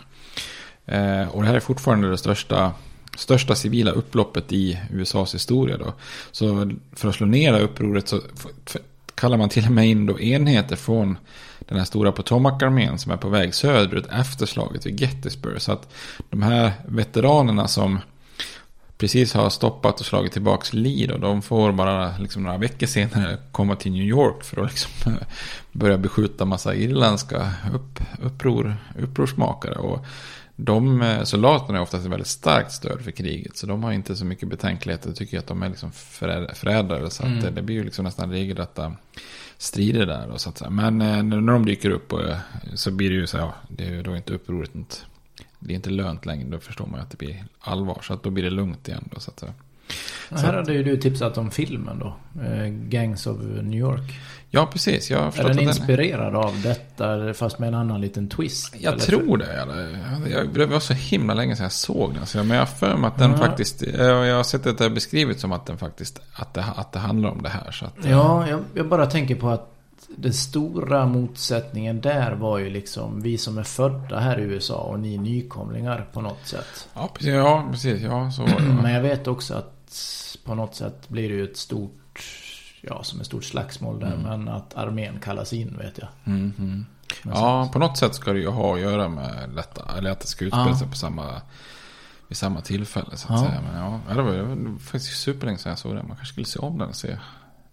Och det här är fortfarande det största största civila upploppet i USAs historia. Då. Så för att slå ner upproret så kallar man till och med in då enheter från den här stora Potomac-armén som är på väg söderut efter slaget vid Gettysburg. Så att de här veteranerna som precis har stoppat och slagit tillbaka Lee då, de får bara liksom några veckor senare komma till New York för att liksom börja beskjuta massa irländska upp, uppror, upprorsmakare. Och de eh, soldaterna är oftast ett väldigt starkt stöd för kriget. Så de har inte så mycket betänkligheter. Jag tycker att de är liksom förrädare. Så mm. att det blir ju liksom nästan regelrätta strider där. Då, så att. Men eh, när de dyker upp och, eh, så blir det ju så ja, det är ju då inte upproret. Inte, det är inte lönt längre. Då förstår man att det blir allvar. Så att då blir det lugnt igen. Då, så att här hade ju du tipsat om filmen då. Gangs of New York. Ja, precis. Jag är den inspirerad den... av detta fast med en annan liten twist? Jag tror det. Jag, det var så himla länge sedan jag såg den. Men jag har för mig att den ja. faktiskt... Jag har sett att det är beskrivet som att den faktiskt... Att det, att det handlar om det här. Att, ja, jag, jag bara tänker på att den stora motsättningen där var ju liksom vi som är födda här i USA och ni nykomlingar på något sätt. Ja, precis. Ja, precis, ja så var det. Men jag vet också att på något sätt blir det ju ett stort ja, som ett stort slagsmål där. Mm. Men att armén kallas in vet jag. Mm, mm. Ja, på något sätt ska det ju ha att göra med detta. Eller att det ska utspela sig på samma, vid samma tillfälle så att ja. säga. Men ja, det var, det var faktiskt superlänge sedan jag såg den. Man kanske skulle se om den och se.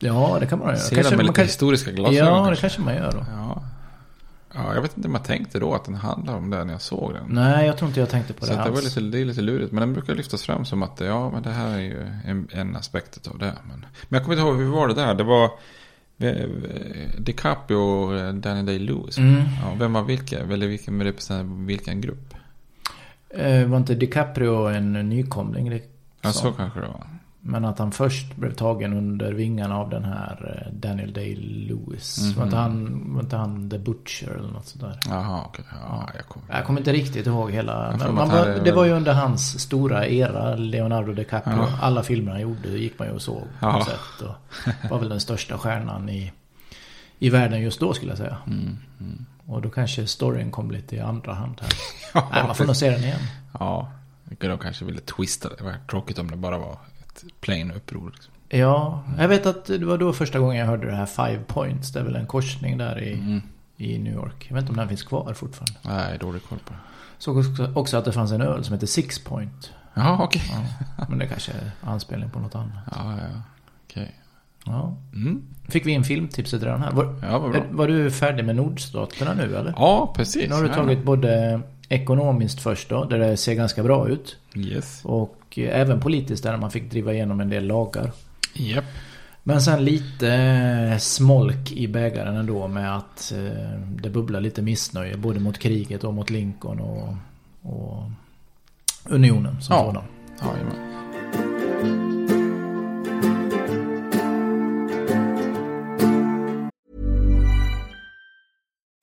Ja, det kan man göra. Se den med lite kan... historiska glasögon. Ja, det kanske. kanske man gör då. Ja. Ja, jag vet inte om jag tänkte då att den handlar om det när jag såg den. Nej, jag tror inte jag tänkte på så det alls. Det, var lite, det är lite lurigt. Men den brukar lyftas fram som att ja, men det här är ju en, en aspekt av det. Men, men jag kommer inte ihåg, hur var det där? Det var eh, DiCaprio och Danny Day-Lewis. Mm. Ja, vem var vilka? Eller vilken representerade vilken grupp? Eh, var inte DiCaprio en nykomling? Ja, så kanske det var. Men att han först blev tagen under vingarna av den här eh, Daniel Day-Lewis. Mm -hmm. var, inte han, var inte han The Butcher eller något sådär? Jaha, okej. Okay. Ja, jag, kommer... jag kommer inte riktigt ihåg hela. Men man var, det var ju under hans stora era, Leonardo DiCaprio. Ja. Alla filmer han gjorde gick man ju och såg på ja. sätt. Och var väl den största stjärnan i, i världen just då skulle jag säga. Mm, mm. Och då kanske storyn kom lite i andra hand här. ja, Nej, man får nog se den igen. Ja, de kanske ville twista det. Det var tråkigt om det bara var plain uppror. Liksom. Ja, jag vet att det var då första gången jag hörde det här Five Points. Det är väl en korsning där i, mm. i New York. Jag vet inte om den finns kvar fortfarande. Nej, dålig koll på det. Såg också, också att det fanns en öl som heter Six Point. Ja, okej. Okay. Ja, men det kanske är anspelning på något annat. Ja, ja. Okej. Okay. Ja. Mm. Fick vi in filmtipset redan här? Var, ja, vad bra. Var du färdig med Nordstaterna nu eller? Ja, precis. Nu har du tagit både ekonomiskt först då, där det ser ganska bra ut. Yes. Och även politiskt där man fick driva igenom en del lagar. Yep. Men sen lite smolk i bägaren ändå med att eh, det bubblar lite missnöje både mot kriget och mot Lincoln och, och unionen som ja. sådan. Ja,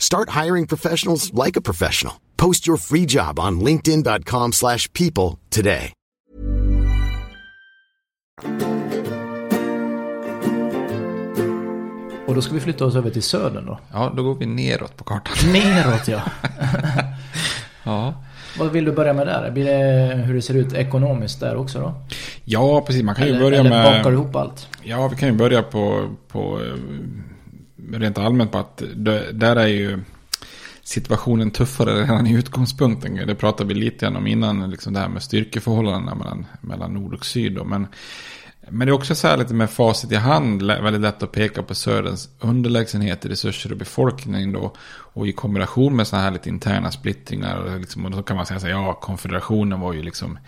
Start hiring professionals like a professional. Post your free job on linkedin.com/people slash people today. Och då ska vi flytta oss över till södern då. Ja, då går vi neråt på kartan. Neråt ja. Ja. Vad vill du börja med där? Blir det hur det ser ut ekonomiskt där också då? Ja, precis. Man kan ju Eller, börja eller med... bakar du ihop allt? Ja, vi kan ju börja på, på eh, rent allmänt på att det, där är ju situationen tuffare redan i utgångspunkten. Det pratade vi lite grann om innan, liksom det här med styrkeförhållandena mellan, mellan nord och syd. Då. Men, men det är också så här lite med facit i hand, väldigt lätt att peka på söderns underlägsenhet i resurser och befolkning då. Och i kombination med sådana här lite interna splittringar. Och, liksom, och då kan man säga så här, ja, konfederationen var ju liksom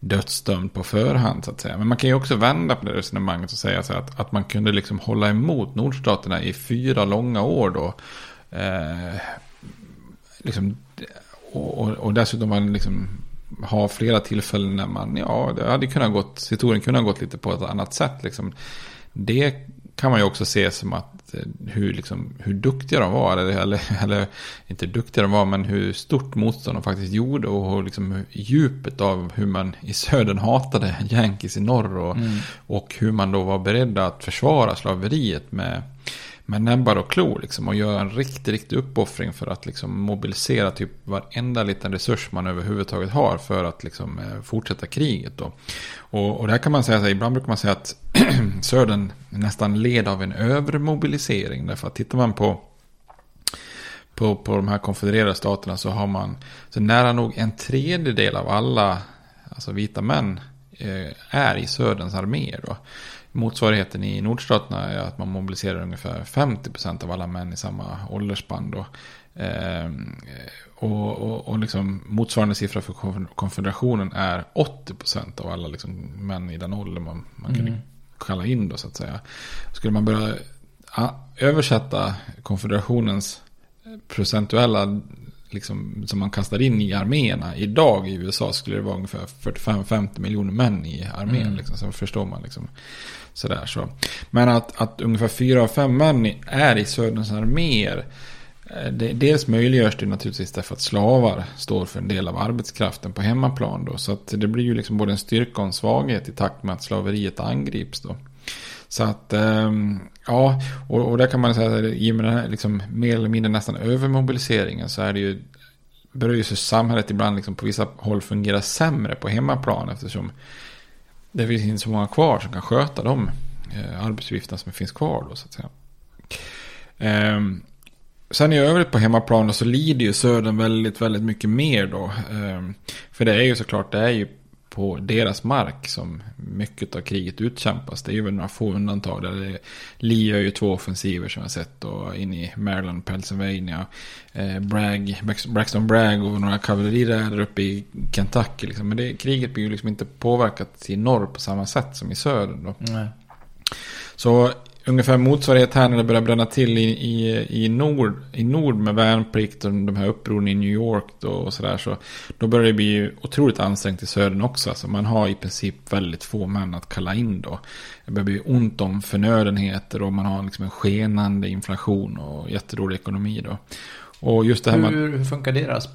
dödsdömd på förhand så att säga. Men man kan ju också vända på det resonemanget och säga så här att, att man kunde liksom hålla emot nordstaterna i fyra långa år då. Eh, liksom, och, och, och dessutom man liksom ha flera tillfällen när man, ja, det hade kunnat gått, historien kunde ha gått lite på ett annat sätt. Liksom. Det kan man ju också se som att eh, hur, liksom, hur duktiga de var, eller, eller, eller inte duktiga de var, men hur stort motstånd de faktiskt gjorde och hur, liksom, djupet av hur man i södern hatade Yankees i norr och, och hur man då var beredda att försvara slaveriet med med näbbar och klor liksom, och göra en riktig, riktig uppoffring för att liksom, mobilisera typ varenda liten resurs man överhuvudtaget har för att liksom, eh, fortsätta kriget. Då. Och, och där kan man säga, så här, ibland brukar man säga att Södern nästan led av en övermobilisering. Därför att tittar man på på, på de här konfedererade staterna så har man så nära nog en tredjedel av alla alltså vita män eh, är i Söderns arméer. Då. Motsvarigheten i nordstaterna är att man mobiliserar ungefär 50% av alla män i samma åldersspann. Då. Eh, och, och, och liksom motsvarande siffra för konfederationen är 80% av alla liksom män i den åldern man, man kan kalla in. Då, så att säga. Skulle man börja översätta konfederationens procentuella liksom, som man kastar in i arméerna idag i USA skulle det vara ungefär 45-50 miljoner män i armén. Mm. Liksom, så förstår man liksom. Sådär så. Men att, att ungefär 4 av 5 män är i Söderns arméer. eh, Det, dels möjliggörs det naturligtvis därför att slavar står för en del av arbetskraften på hemmaplan. Då, så att det blir ju liksom både en styrka och en svaghet i takt med att slaveriet angrips. Då. Så att, ehm, ja, och, och där kan man säga att i och med den här liksom, mer eller mindre nästan övermobiliseringen så är det ju, börjar ju samhället ibland liksom på vissa håll fungera sämre på hemmaplan eftersom det finns inte så många kvar som kan sköta de eh, arbetsuppgifterna som finns kvar då så att säga. Ehm, Sen i övrigt på hemmaplan då så lider ju Södern väldigt, väldigt mycket mer då. Ehm, För det är ju såklart, det är ju på deras mark som mycket av kriget utkämpas. Det är ju väl några få undantag. Där det, Lee gör ju två offensiver som jag sett då in i Maryland, Pennsylvania. Eh, Bragg, Braxton Bragg och några kavalleriräder uppe i Kentucky. Liksom. Men det, kriget blir ju liksom inte påverkat i norr på samma sätt som i söder. Så ungefär motsvarighet här när det börjar bränna till i, i, i, nord, i nord med värnplikt och de här upproren i New York då och sådär. Så då börjar det bli otroligt ansträngt i södern också. Alltså man har i princip väldigt få män att kalla in då. Det börjar bli ont om förnödenheter och man har liksom en skenande inflation och jättedålig ekonomi då. Och just det här med... Hur, hur funkar deras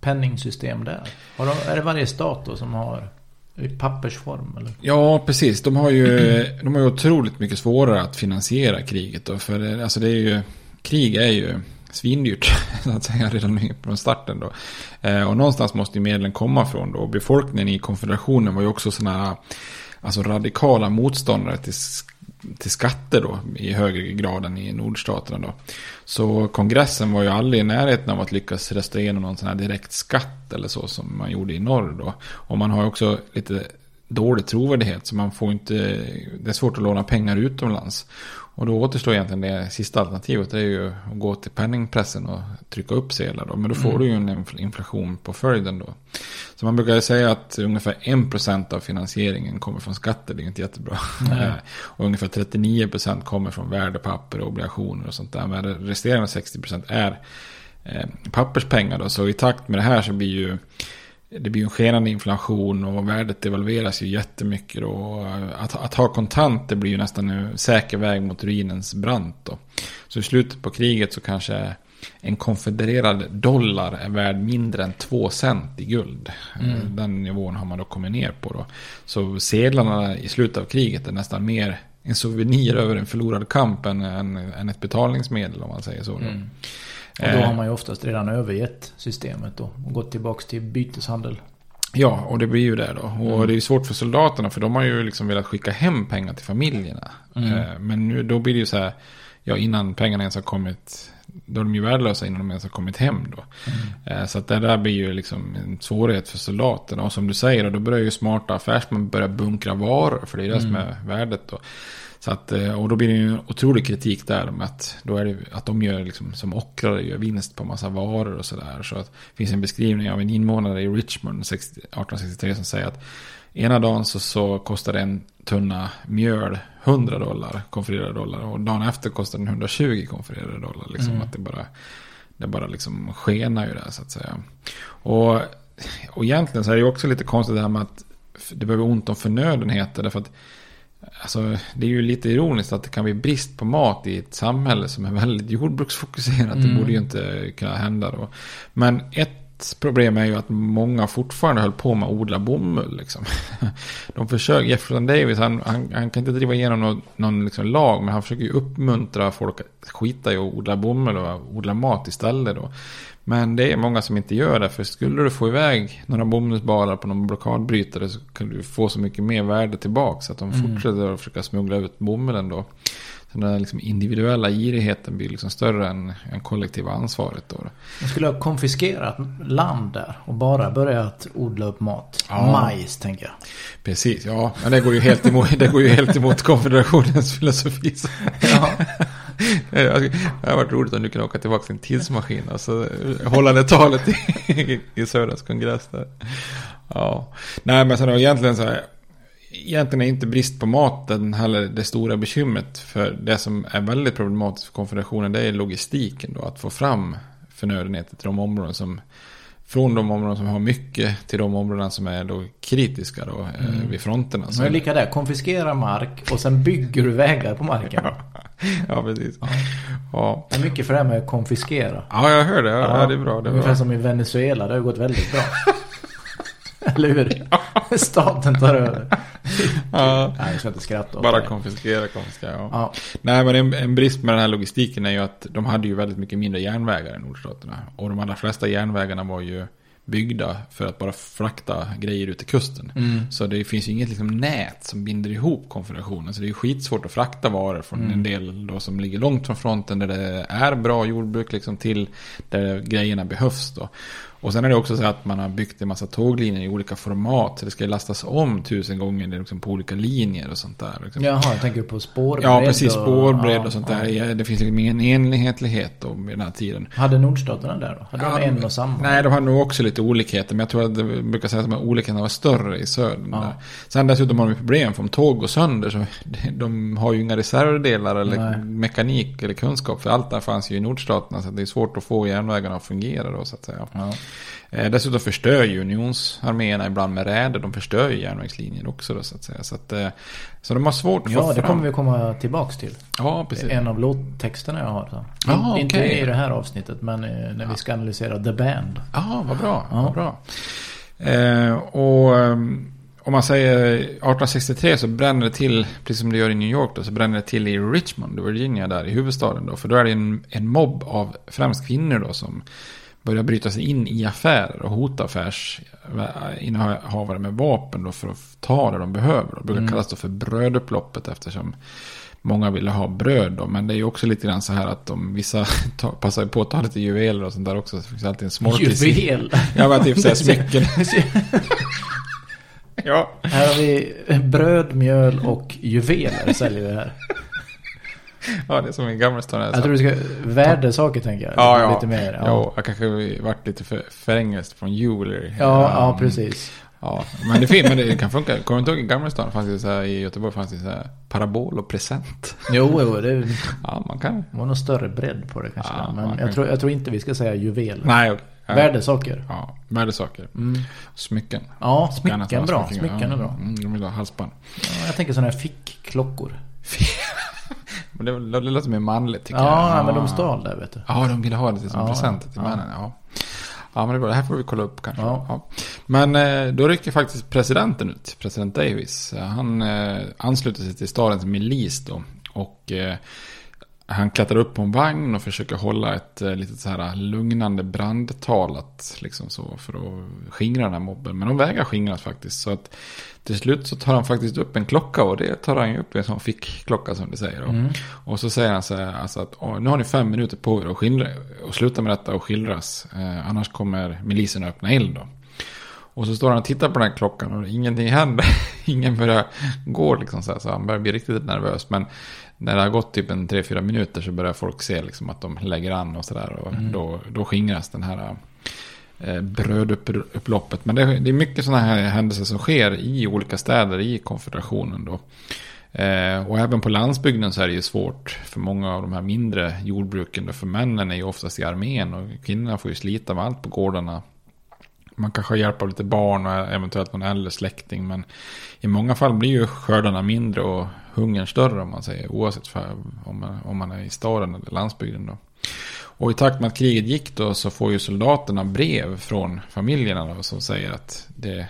penningsystem där? Har de, är det varje stat då som har i pappersform eller? Ja, precis. De har ju, de har ju otroligt mycket svårare att finansiera kriget. Då, för det, alltså det är ju, krig är ju svindyrt så att säga redan från starten då. Eh, och någonstans måste ju medlen komma från då. Och befolkningen i konfederationen var ju också sådana alltså radikala motståndare till, till skatter då i högre grad än i nordstaterna då. Så kongressen var ju aldrig i närheten av att lyckas rösta igenom någon sån här direkt skatt eller så som man gjorde i norr då. Och man har ju också lite dålig trovärdighet så man får inte, det är svårt att låna pengar utomlands. Och då återstår egentligen det sista alternativet. Det är ju att gå till penningpressen och trycka upp sedlar. Då. Men då får mm. du ju en inflation på följden då. Så man brukar säga att ungefär 1% av finansieringen kommer från skatter. Det är inte jättebra. Mm. och ungefär 39% kommer från värdepapper och obligationer och sånt där. Men resterande 60% är eh, papperspengar. Då. Så i takt med det här så blir ju det blir en skenande inflation och värdet devalveras ju jättemycket. Och att, att ha kontanter blir ju nästan en säker väg mot ruinens brant. Då. Så i slutet på kriget så kanske en konfedererad dollar är värd mindre än två cent i guld. Mm. Den nivån har man då kommit ner på. Då. Så sedlarna i slutet av kriget är nästan mer en souvenir över en förlorad kamp än, än, än ett betalningsmedel om man säger så. Mm. Och då har man ju oftast redan övergett systemet då och gått tillbaka till byteshandel. Ja, och det blir ju det då. Och mm. det är svårt för soldaterna för de har ju liksom velat skicka hem pengar till familjerna. Mm. Eh, men nu, då blir det ju så här, ja innan pengarna ens har kommit, då är de ju värdelösa innan de ens har kommit hem då. Mm. Eh, så att det där blir ju liksom en svårighet för soldaterna. Och som du säger, då börjar ju smarta affärsmän börja bunkra varor, för det är det som mm. är värdet då. Så att, eh, och då blir det ju en otrolig kritik där om att, då är det, att de gör liksom, som ockrare gör vinst på massa varor och sådär. Så att det finns en beskrivning av en invånare i Richmond 1863 som säger att ena dagen så, så kostar en tunna mjöl 100 dollar, konfererade dollar. Och dagen efter kostar den 120 konfererade dollar. Liksom, mm. att det bara, det bara liksom skenar ju där så att säga. Och, och egentligen så är det ju också lite konstigt det här med att det behöver ont om förnödenheter. Därför att Alltså, det är ju lite ironiskt att det kan bli brist på mat i ett samhälle som är väldigt jordbruksfokuserat. Mm. Det borde ju inte kunna hända då. Men ett problem är ju att många fortfarande höll på med att odla bomull. Liksom. De försöker, Jefferson Davis, han, han, han, kan inte driva igenom någon, någon liksom lag, men han försöker ju uppmuntra folk att skita i att odla bomull och odla mat istället då. Men det är många som inte gör det. För skulle du få iväg några bomullsbalar på någon blockadbrytare så kan du få så mycket mer värde tillbaka. Så att de mm. fortsätter att försöka smuggla ut bomullen då. Så den liksom individuella girigheten blir liksom större än, än kollektiva ansvaret då. Man skulle ha konfiskerat land där och bara börjat odla upp mat. Ja. Majs tänker jag. Precis, ja. Men det går ju helt emot, det går ju helt emot konfederationens filosofi. Ja. det hade varit roligt om du kunde åka tillbaka till en tidsmaskin och så hålla det talet i, i Södras kongress där. Ja. Nej men sen egentligen så här. Egentligen är inte brist på maten heller det stora bekymret. För det som är väldigt problematiskt för konfederationen det är logistiken då. Att få fram förnödenheter till de områden som från de områden som har mycket till de områden som är då kritiska då, eh, mm. vid fronterna. Men lika där, konfiskera mark och sen bygger du vägar på marken. ja, precis. Ja. Ja. Det är mycket för det här med att konfiskera. Ja, jag hör det. Ja, ja det är bra. Det är Ungefär bra. som i Venezuela, det har gått väldigt bra. Eller hur? Staten tar över. ja. Nej, jag ska inte skratta Bara konfiskera, konfiskera. Ja. ja. Nej, men en, en, brist med den här logistiken är ju att de hade ju väldigt mycket mindre järnvägar än nordstaterna. Och de allra flesta järnvägarna var ju byggda för att bara frakta grejer ut till kusten. Mm. Så det finns ju inget liksom nät som binder ihop konfederationen. Så det är ju skitsvårt att frakta varor från mm. en del då som ligger långt från fronten där det är bra jordbruk liksom till där grejerna behövs då. Och sen är det också så att man har byggt en massa tåglinjer i olika format. Så det ska lastas om tusen gånger liksom på olika linjer och sånt där. Liksom. Jaha, jag tänker på spårbredd. Ja, precis. Spårbredd och, och sånt ja, där. Det finns liksom ingen enhetlighet då med den här tiden. Hade nordstaterna där då? Hade ja, de en och samma? Nej, de hade nog också lite olikheter. Men jag tror att det brukar säga att olikheterna var större i södern. Ja. Sen dessutom har de problem. För om tåg går sönder så de har ju inga reservdelar eller Nej. mekanik eller kunskap. För allt där fanns ju i nordstaterna. Så det är svårt att få järnvägarna att fungera då så att säga. Ja. Eh, dessutom förstör ju unionsarméerna ibland med räder. De förstör ju järnvägslinjer också då, så att säga. Så, att, eh, så de har svårt att Ja, det kommer vi komma tillbaks till. Ja, precis. En av låttexterna jag har. Så. Ja, Inte okay. i det här avsnittet, men eh, när vi ska analysera The Band. Ja, vad bra. Ja. Vad bra. Eh, och, om man säger 1863 så bränner det till, precis som det gör i New York då, så bränner det till i Richmond, Virginia, där i huvudstaden då. För då är det en, en mobb av främst kvinnor då som börjar bryta sig in i affärer och hota affärsinnehavare med vapen då för att ta det de behöver. Det brukar Mm. kallas då för brödupploppet eftersom många ville ha bröd då. Men det är ju också lite grann så här att de, vissa tar, passar på att ta lite juveler och sånt där också. Så det finns alltid en smortis. i- Juvel. Ja, men typ såhär smycken. ja. Här har vi bröd, mjöl och juveler säljer vi här. Ja, det är som i Gammelstaden. Jag tror du ska... Värdesaker tänker jag. Ja, ja. Lite mer. Ja. Jo, jag kanske varit lite för, för engelskt från jewelry. Ja, ja, precis. Ja, men det, fin, men det kan funka. Kommer du inte ihåg i Gammelstaden fanns det så här, i Göteborg fanns det så här parabol och present. Jo, jo, det Ja, man kan. var nog större bredd på det kanske. Ja, men kan- jag tror, jag tror inte vi ska säga juvel. Nej. Ja. Värdesaker. Ja, värdesaker. Mm. Smycken. Ja, smycken bra. Smycken är bra. Mm, de vill ha halsband. Ja, jag tänker sådana här fickklockor. Men det, det låter mer manligt tycker Ja, jag. men de stal där vet du. Ja, de ville ha det som Ja, present till ja. männen. Ja. ja, men det är bra. Det här får vi kolla upp kanske. Ja. Ja. Men eh, då rycker faktiskt presidenten ut. President Davis. Han eh, ansluter sig till stadens milis då. Och eh, han klättrar upp på en vagn och försöker hålla ett eh, litet så här lugnande brandtal att, liksom så, för att skingra den här mobben. Men de vägrar skingras faktiskt. Så att till slut så tar han faktiskt upp en klocka och det tar han ju upp en sån fickklocka som det säger. Mm. Och så säger han så här, alltså att "Åh, nu har ni fem minuter på er att skildra, och sluta med detta och skildras. Eh, annars kommer milisen att öppna eld då. Och så står han och tittar på den här klockan och ingenting händer. Ingen börjar gå liksom så här, så han börjar bli riktigt nervös. Men när det har gått typ en tre fyra minuter så börjar folk se liksom att de lägger an och sådär. Och Mm. då, då skingras den här eh, brödupploppet. Men det, det är mycket sådana här händelser som sker i olika städer i konfederationen då. Eh, och även på landsbygden så är det ju svårt för många av de här mindre jordbruken. Då, för männen är ju oftast i armén och kvinnorna får ju slita med allt på gårdarna. Man kanske har hjälp av lite barn och eventuellt någon äldre släkting. Men i många fall blir ju skördarna mindre och hungern större om man säger. Oavsett för, om, man, om man är i staden eller landsbygden då. Och i takt med att kriget gick då så får ju soldaterna brev från familjerna då som säger att det,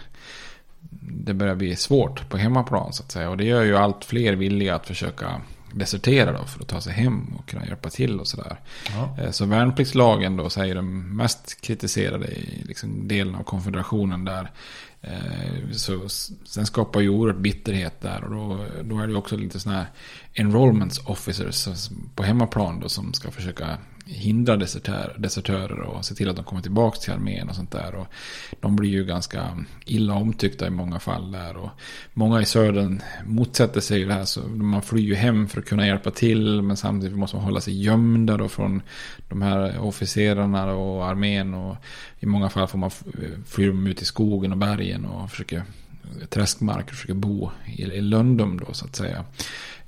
det börjar bli svårt på hemmaplan så att säga. Och det gör ju allt fler villiga att försöka desertera då för att ta sig hem och kunna hjälpa till och sådär. Ja. Eh, Så värnpliktslagen då säger de mest kritiserade i liksom delen av konfederationen där. Eh, Så sen skapar ju oerhört bitterhet där och då, då är det också lite sådana här enrollments officers på hemmaplan då som ska försöka hindra desertör, desertörer och se till att de kommer tillbaka till armén och sånt där. Och de blir ju ganska illa omtyckta i många fall där. Och många i södern motsätter sig det här. Så man flyr ju hem för att kunna hjälpa till. Men samtidigt måste man hålla sig gömda då från de här officerarna och armén. Och i många fall får man fly dem ut i skogen och bergen och försöker träskmark och försöker bo i, i lundum då så att säga.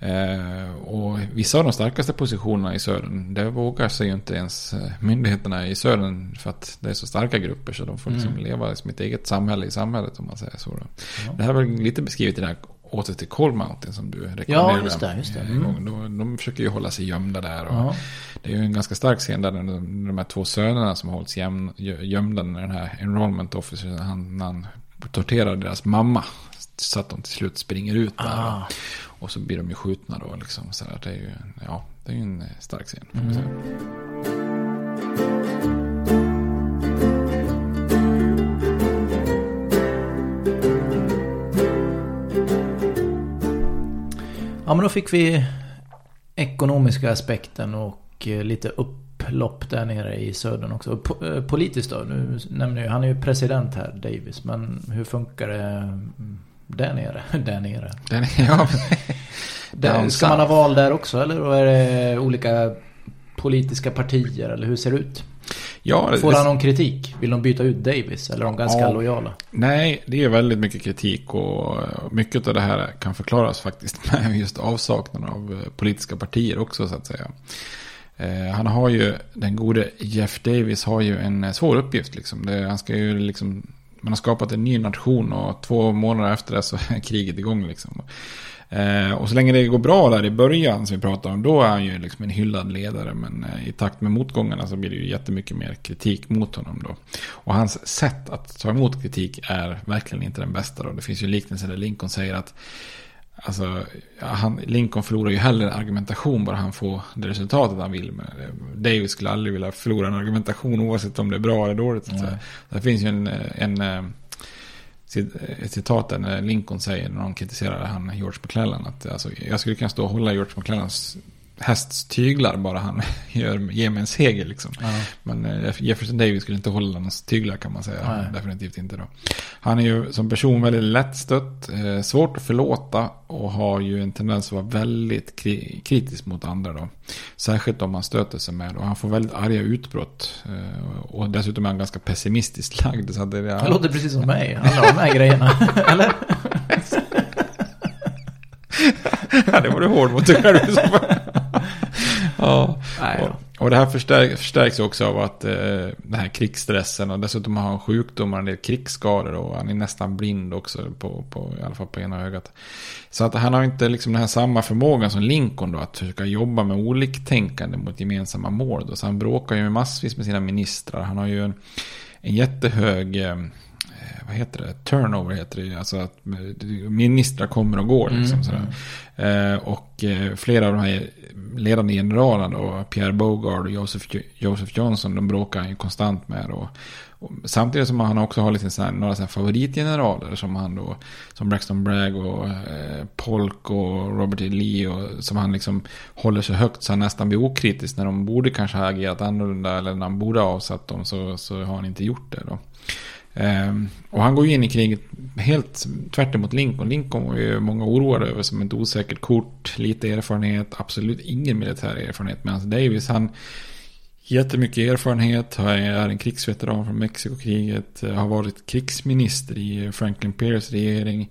Eh, och vissa av de starkaste positionerna i södern, det vågar sig ju inte ens eh, myndigheterna i södern för att det är så starka grupper så de får liksom Mm. leva som ett eget samhälle i samhället om man säger så. Då. Det här var lite beskrivet i den här åter till Cold Mountain som du rekommenderade. Ja, just det, just det. Mm. De, de försöker ju hålla sig gömda där. Och Ja. Det är ju en ganska stark scen där de, de här två sönerna som hålls göm, gö- gömda när den här enrollment officer, han, han torterar deras mamma. Så att de till slut springer ut där. Ah. Och, så blir de ju skjutna då. Liksom, så där. Det är ju ja, det är en eh, stark scen. Mm. Ja men då fick vi ekonomiska aspekten och eh, lite upplopp där nere i södern också. Po- eh, Politiskt då, nu nämner jag, han är ju president här, Davis. Men hur funkar det mm, där nere? Där nere. Den, ja, Där, ska man ha val där också eller? Är det olika politiska partier eller hur ser det ut? ja, Får han någon kritik? Vill de byta ut Davis? Eller är de ganska Ja. lojala? Nej, det är väldigt mycket kritik och mycket av det här kan förklaras faktiskt med just avsaknaden av eh, politiska partier också så att säga. Eh, han har ju, den gode Jeff Davis har ju en eh, svår uppgift liksom. Det, han ska ju liksom, man har skapat en ny nation och två månader efter det så är kriget igång liksom. Eh, och så länge det går bra där i början som vi pratade om, då är han ju liksom en hyllad ledare. Men eh, i takt med motgångarna så blir det ju jättemycket mer kritik mot honom då. Och hans sätt att ta emot kritik är verkligen inte den bästa då. Det finns ju liknelser där Lincoln säger att Alltså, han, Lincoln förlorar ju hellre argumentation bara han får det resultatet han vill. Men eh, David skulle aldrig vilja förlora en argumentation oavsett om det är bra eller dåligt. Mm. Det finns ju en, en, en ett citat där när Lincoln säger när de kritiserar han George McClellan att alltså, jag skulle kunna stå och hålla George McClellans hästtyglar bara han gör, ger mig en seger liksom. Ja. Men eh, Jefferson Davis skulle inte hålla någon tyglar kan man säga. Nej. Definitivt inte då. Han är ju som person väldigt lättstött, eh, svårt att förlåta och har ju en tendens att vara väldigt kri kritisk mot andra då. Särskilt om man stöter sig med och han får väldigt arga utbrott. Eh, och dessutom är han ganska pessimistiskt lagd. Så det, ja. det låter precis som mig, alla de här grejerna. Eller? ja, det var du hård mot dig själv. Ja. Och, och det här förstärks, förstärks också av att eh, den här krigsstressen och dessutom har han sjukdomar, en del krigsskador och han är nästan blind också på, på, i alla fall på ena ögat. Så att han har inte liksom den här samma förmågan som Lincoln då att försöka jobba med oliktänkande mot gemensamma mål. Då. Så han bråkar ju massvis med sina ministrar. Han har ju en, en jättehög eh, vad heter det, turnover heter det Alltså att ministrar kommer och går. Liksom, mm. mm. Eh, och eh, flera av de här ledande generalerna då, Pierre Bogard och Joseph, Joseph Johnson, de bråkar han ju konstant med. Och, samtidigt som han också har lite sån här, några sån favoritgeneraler som han då, som Braxton Bragg och eh, Polk och Robert E. Lee och som han liksom håller sig högt så han nästan blir okritisk när de borde kanske ha agerat annorlunda eller när han borde ha avsatt dem så, så har han inte gjort det då. Ehm, och han går ju in i kriget helt tvärt emot Lincoln. Lincoln var ju många oroade över som ett osäkert kort, lite erfarenhet, absolut ingen militär erfarenhet. Medan Davis, han jättemycket erfarenhet, är en krigsveteran från Mexikokriget, har varit krigsminister i Franklin Pierce regering.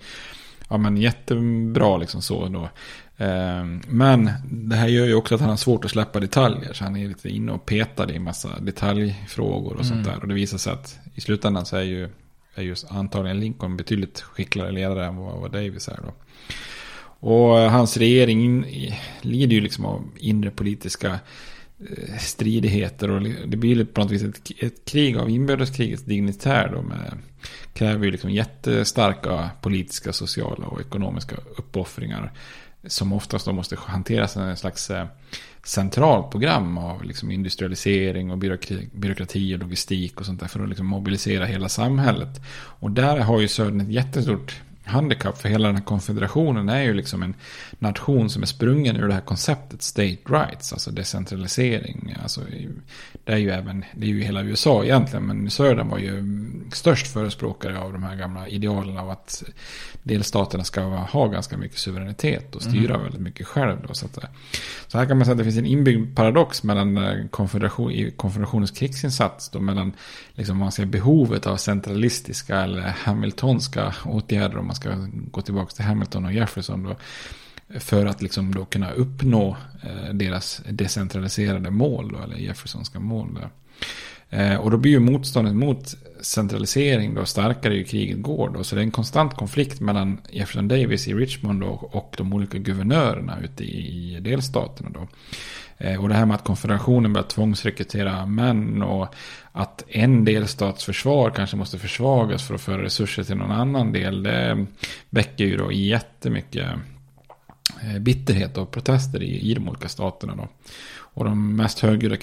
Ja men jättebra liksom så då. Ehm, men det här gör ju också att han har svårt att släppa detaljer. Så han är lite inne och petar i massa detaljfrågor och mm. sånt där. Och det visar sig att i slutändan så är ju, är ju antagligen Lincoln betydligt skickligare ledare än vad, vad Davis är då. Och hans regering lider ju liksom av inre politiska eh, stridigheter och det blir på något vis ett, ett krig av inbördeskrigets dignitär då med kräver ju liksom jättestarka politiska, sociala och ekonomiska uppoffringar som oftast då måste hanteras som en slags eh, centralt program av liksom industrialisering och byråkrati, byråkrati och logistik och sånt där för att liksom mobilisera hela samhället. Och där har ju Södern ett jättestort handikapp för hela den här konfederationen är ju liksom en nation som är sprungen ur det här konceptet state rights, alltså decentralisering. Alltså, det är ju även, det är ju hela USA egentligen, men Södern var ju störst förespråkare av de här gamla idealen av att delstaterna ska ha ganska mycket suveränitet och styra mm. väldigt mycket själv. Då, så, att, så här kan man säga att det finns en inbyggd paradox mellan eh, konfederation, i konfederationens krigsinsats, då, mellan liksom, man säger, behovet av centralistiska eller hamiltonska åtgärder om man ska gå tillbaka till Hamilton och Jefferson. Då, för att liksom då kunna uppnå eh, deras decentraliserade mål, då, eller Jeffersonska mål. Då. Eh, och då blir ju motståndet mot centralisering då starkare ju kriget går. Då. Så det är en konstant konflikt mellan Jefferson Davis i Richmond då och de olika guvernörerna ute i, delstaterna. Då. Eh, och det här med att konfederationen börjar tvångsrekrytera män och att en delstats försvar kanske måste försvagas för att föra resurser till någon annan del. Det väcker ju då jättemycket eh, bitterhet och protester i, i de olika staterna. Då. Och de mest högljudda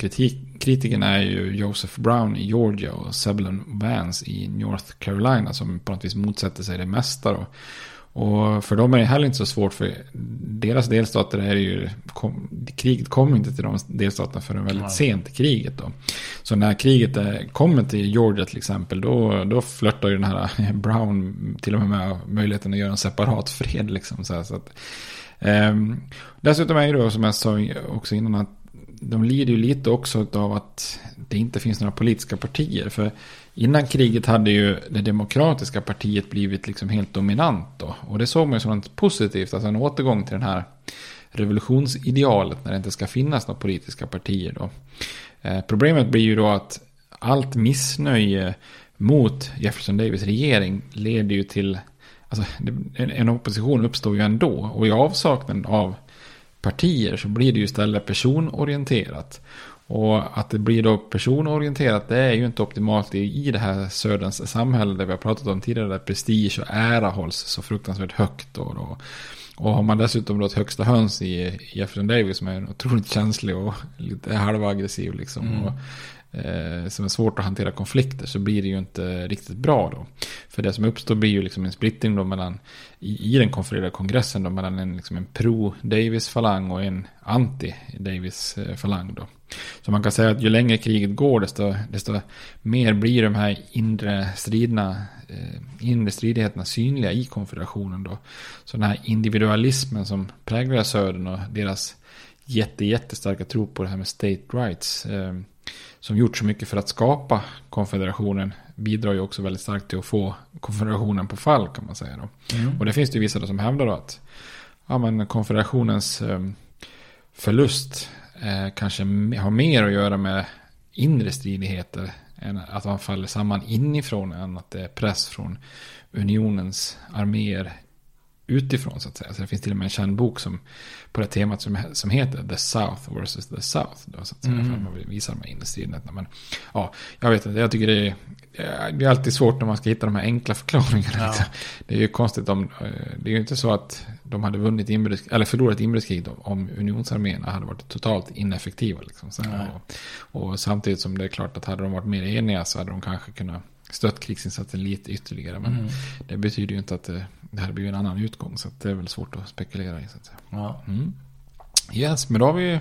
kritikerna är ju Joseph Brown i Georgia och Zebulon Vance i North Carolina som på något vis motsätter sig det mesta. Då. Och för dem är det heller inte så svårt för deras delstater är ju, kom, kriget kommer inte till de delstaterna förrän väldigt sent i kriget då. Så när kriget är, kommer till Georgia till exempel då, då flörtar ju den här Brown till och med med möjligheten att göra en separat fred liksom. Så, här, så att, eh, dessutom är det då som jag sa också innan att de lider ju lite också av att det inte finns några politiska partier. För innan kriget hade ju det demokratiska partiet blivit liksom helt dominant då. Och det såg man ju som något positivt, alltså en återgång till den här revolutionsidealet när det inte ska finnas några politiska partier då. Eh, problemet blir ju då att allt missnöje mot Jefferson Davis regering leder ju till Alltså, en, en opposition uppstår ju ändå. Och i avsaknad av partier så blir det ju istället personorienterat. Och att det blir då personorienterat det är ju inte optimalt i, i det här söderns samhälle där vi har pratat om tidigare där prestige och ära hålls så fruktansvärt högt. Då, då. Och har man dessutom då ett högsta höns i Jefferson Davis som är otroligt känslig och lite halvaggressiv liksom. Mm. Och, eh, som är svårt att hantera konflikter så blir det ju inte riktigt bra då. För det som uppstår blir ju liksom en splittring då mellan i, i den konfererade kongressen då mellan en, liksom en pro-Davis-falang och en anti-Davis-falang då. Så man kan säga att ju längre kriget går desto, desto mer blir de här inre striderna, eh, inre stridigheterna synliga i konfederationen då. Så den här individualismen som präglar södern och deras jätte, jättestarka tro på det här med state rights. Eh, som gjort så mycket för att skapa konfederationen bidrar ju också väldigt starkt till att få konfederationen på fall kan man säga. Då. Mm. Och det finns det ju vissa som hävdar då att ja, men konfederationens eh, förlust eh, kanske har mer att göra med inre stridigheter än att man faller samman inifrån än att det är press från unionens arméer utifrån så att säga. Så det finns till och med en känd bok som, på det temat som, som heter The South versus the South. Då, så att säga, mm. för att man vill visa de här industrineterna. Men ja, jag vet inte, jag tycker det är, det är alltid svårt när man ska hitta de här enkla förklaringarna. Ja. Liksom. Det är ju konstigt om, eh, det är ju inte så att de hade vunnit inbördes, eller förlorat inbördeskrig om unionsarméerna hade varit totalt ineffektiva. Liksom, och, och, samtidigt som det är klart att hade de varit mer eniga så hade de kanske kunnat stött krigsinsatsen lite ytterligare. Men mm. det betyder ju inte att det, det hade blivit en annan utgång. Så det är väl svårt att spekulera i. Så att. Ja. Mm. Yes, men då har vi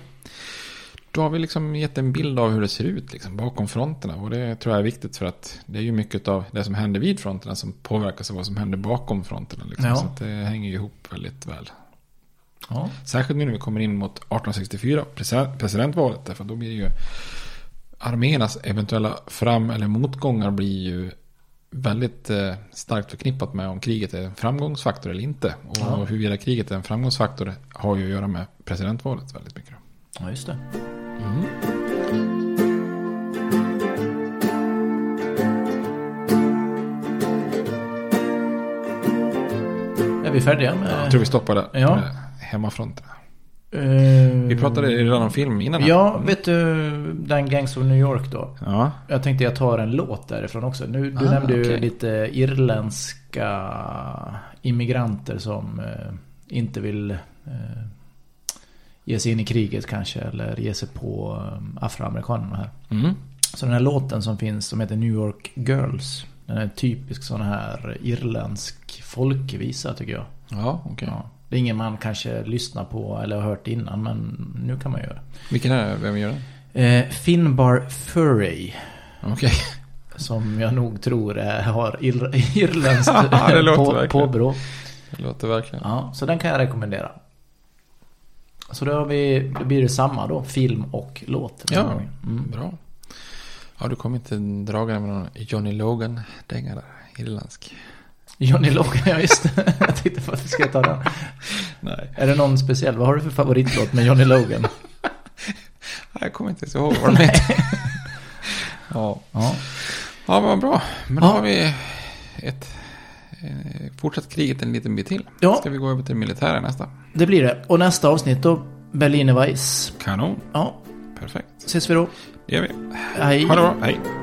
då har vi liksom gett en bild av hur det ser ut liksom, bakom fronterna. Och det tror jag är viktigt för att det är ju mycket av det som händer vid fronterna som påverkas av vad som händer bakom fronterna. Liksom. Ja. Så det hänger ju ihop väldigt väl. Ja. Särskilt nu när vi kommer in mot 1864, presidentvalet. Därför då blir det ju arméernas eventuella fram eller motgångar blir ju väldigt eh, starkt förknippat med om kriget är en framgångsfaktor eller inte. Och ja. huruvida kriget är en framgångsfaktor har ju att göra med presidentvalet väldigt mycket. Ja, just det. Mm. Är vi färdiga med... Jag tror vi stoppar där. Ja. Med hemmafronterna. Uh, vi pratade redan om film innan. Här. Ja, vet du den Gangs of New York då? Ja. Jag tänkte jag tar en låt därifrån också. Nu, du ah, nämnde okay. ju lite irländska immigranter som uh, inte vill uh, ge sig in i kriget kanske. Eller ge sig på um, afroamerikanerna här. Mm. Så den här låten som finns som heter New York Girls. Den är typisk sån här irländsk folkvisa tycker jag. Ja, okej. Okay. Ja. Det är ingen man kanske lyssnar på eller har hört innan men nu kan man göra. Vilken är det? Vem gör den? Eh, Finbar Furry. Okej. Okay. Som jag nog tror har ir, irländskt på, påbrå. Det låter verkligen. Ja, så den kan jag rekommendera. Så då, har vi, då blir det samma då, film och låt. Ja, mm. bra. Ja, du kommer inte dragande med någon Johnny Logan-dänga där, irländsk. Johnny Logan, ja just det. Jag tänkte varför ska jag ta den? Nej. Är det någon speciell? Vad har du för favoritlåt med Johnny Logan? jag kommer inte ens ihåg vad den heter. ja. ja. Ja, men vad bra. Men då ja. har vi ett eh, fortsatt kriget en liten bit till. Ja. Ska vi gå över till militären nästa? Det blir det. Och nästa avsnitt då, Berliner Weiss. Kanon. Ja. Perfekt. Ses vi då. Det gör vi. Hej. Ha det bra. Hej.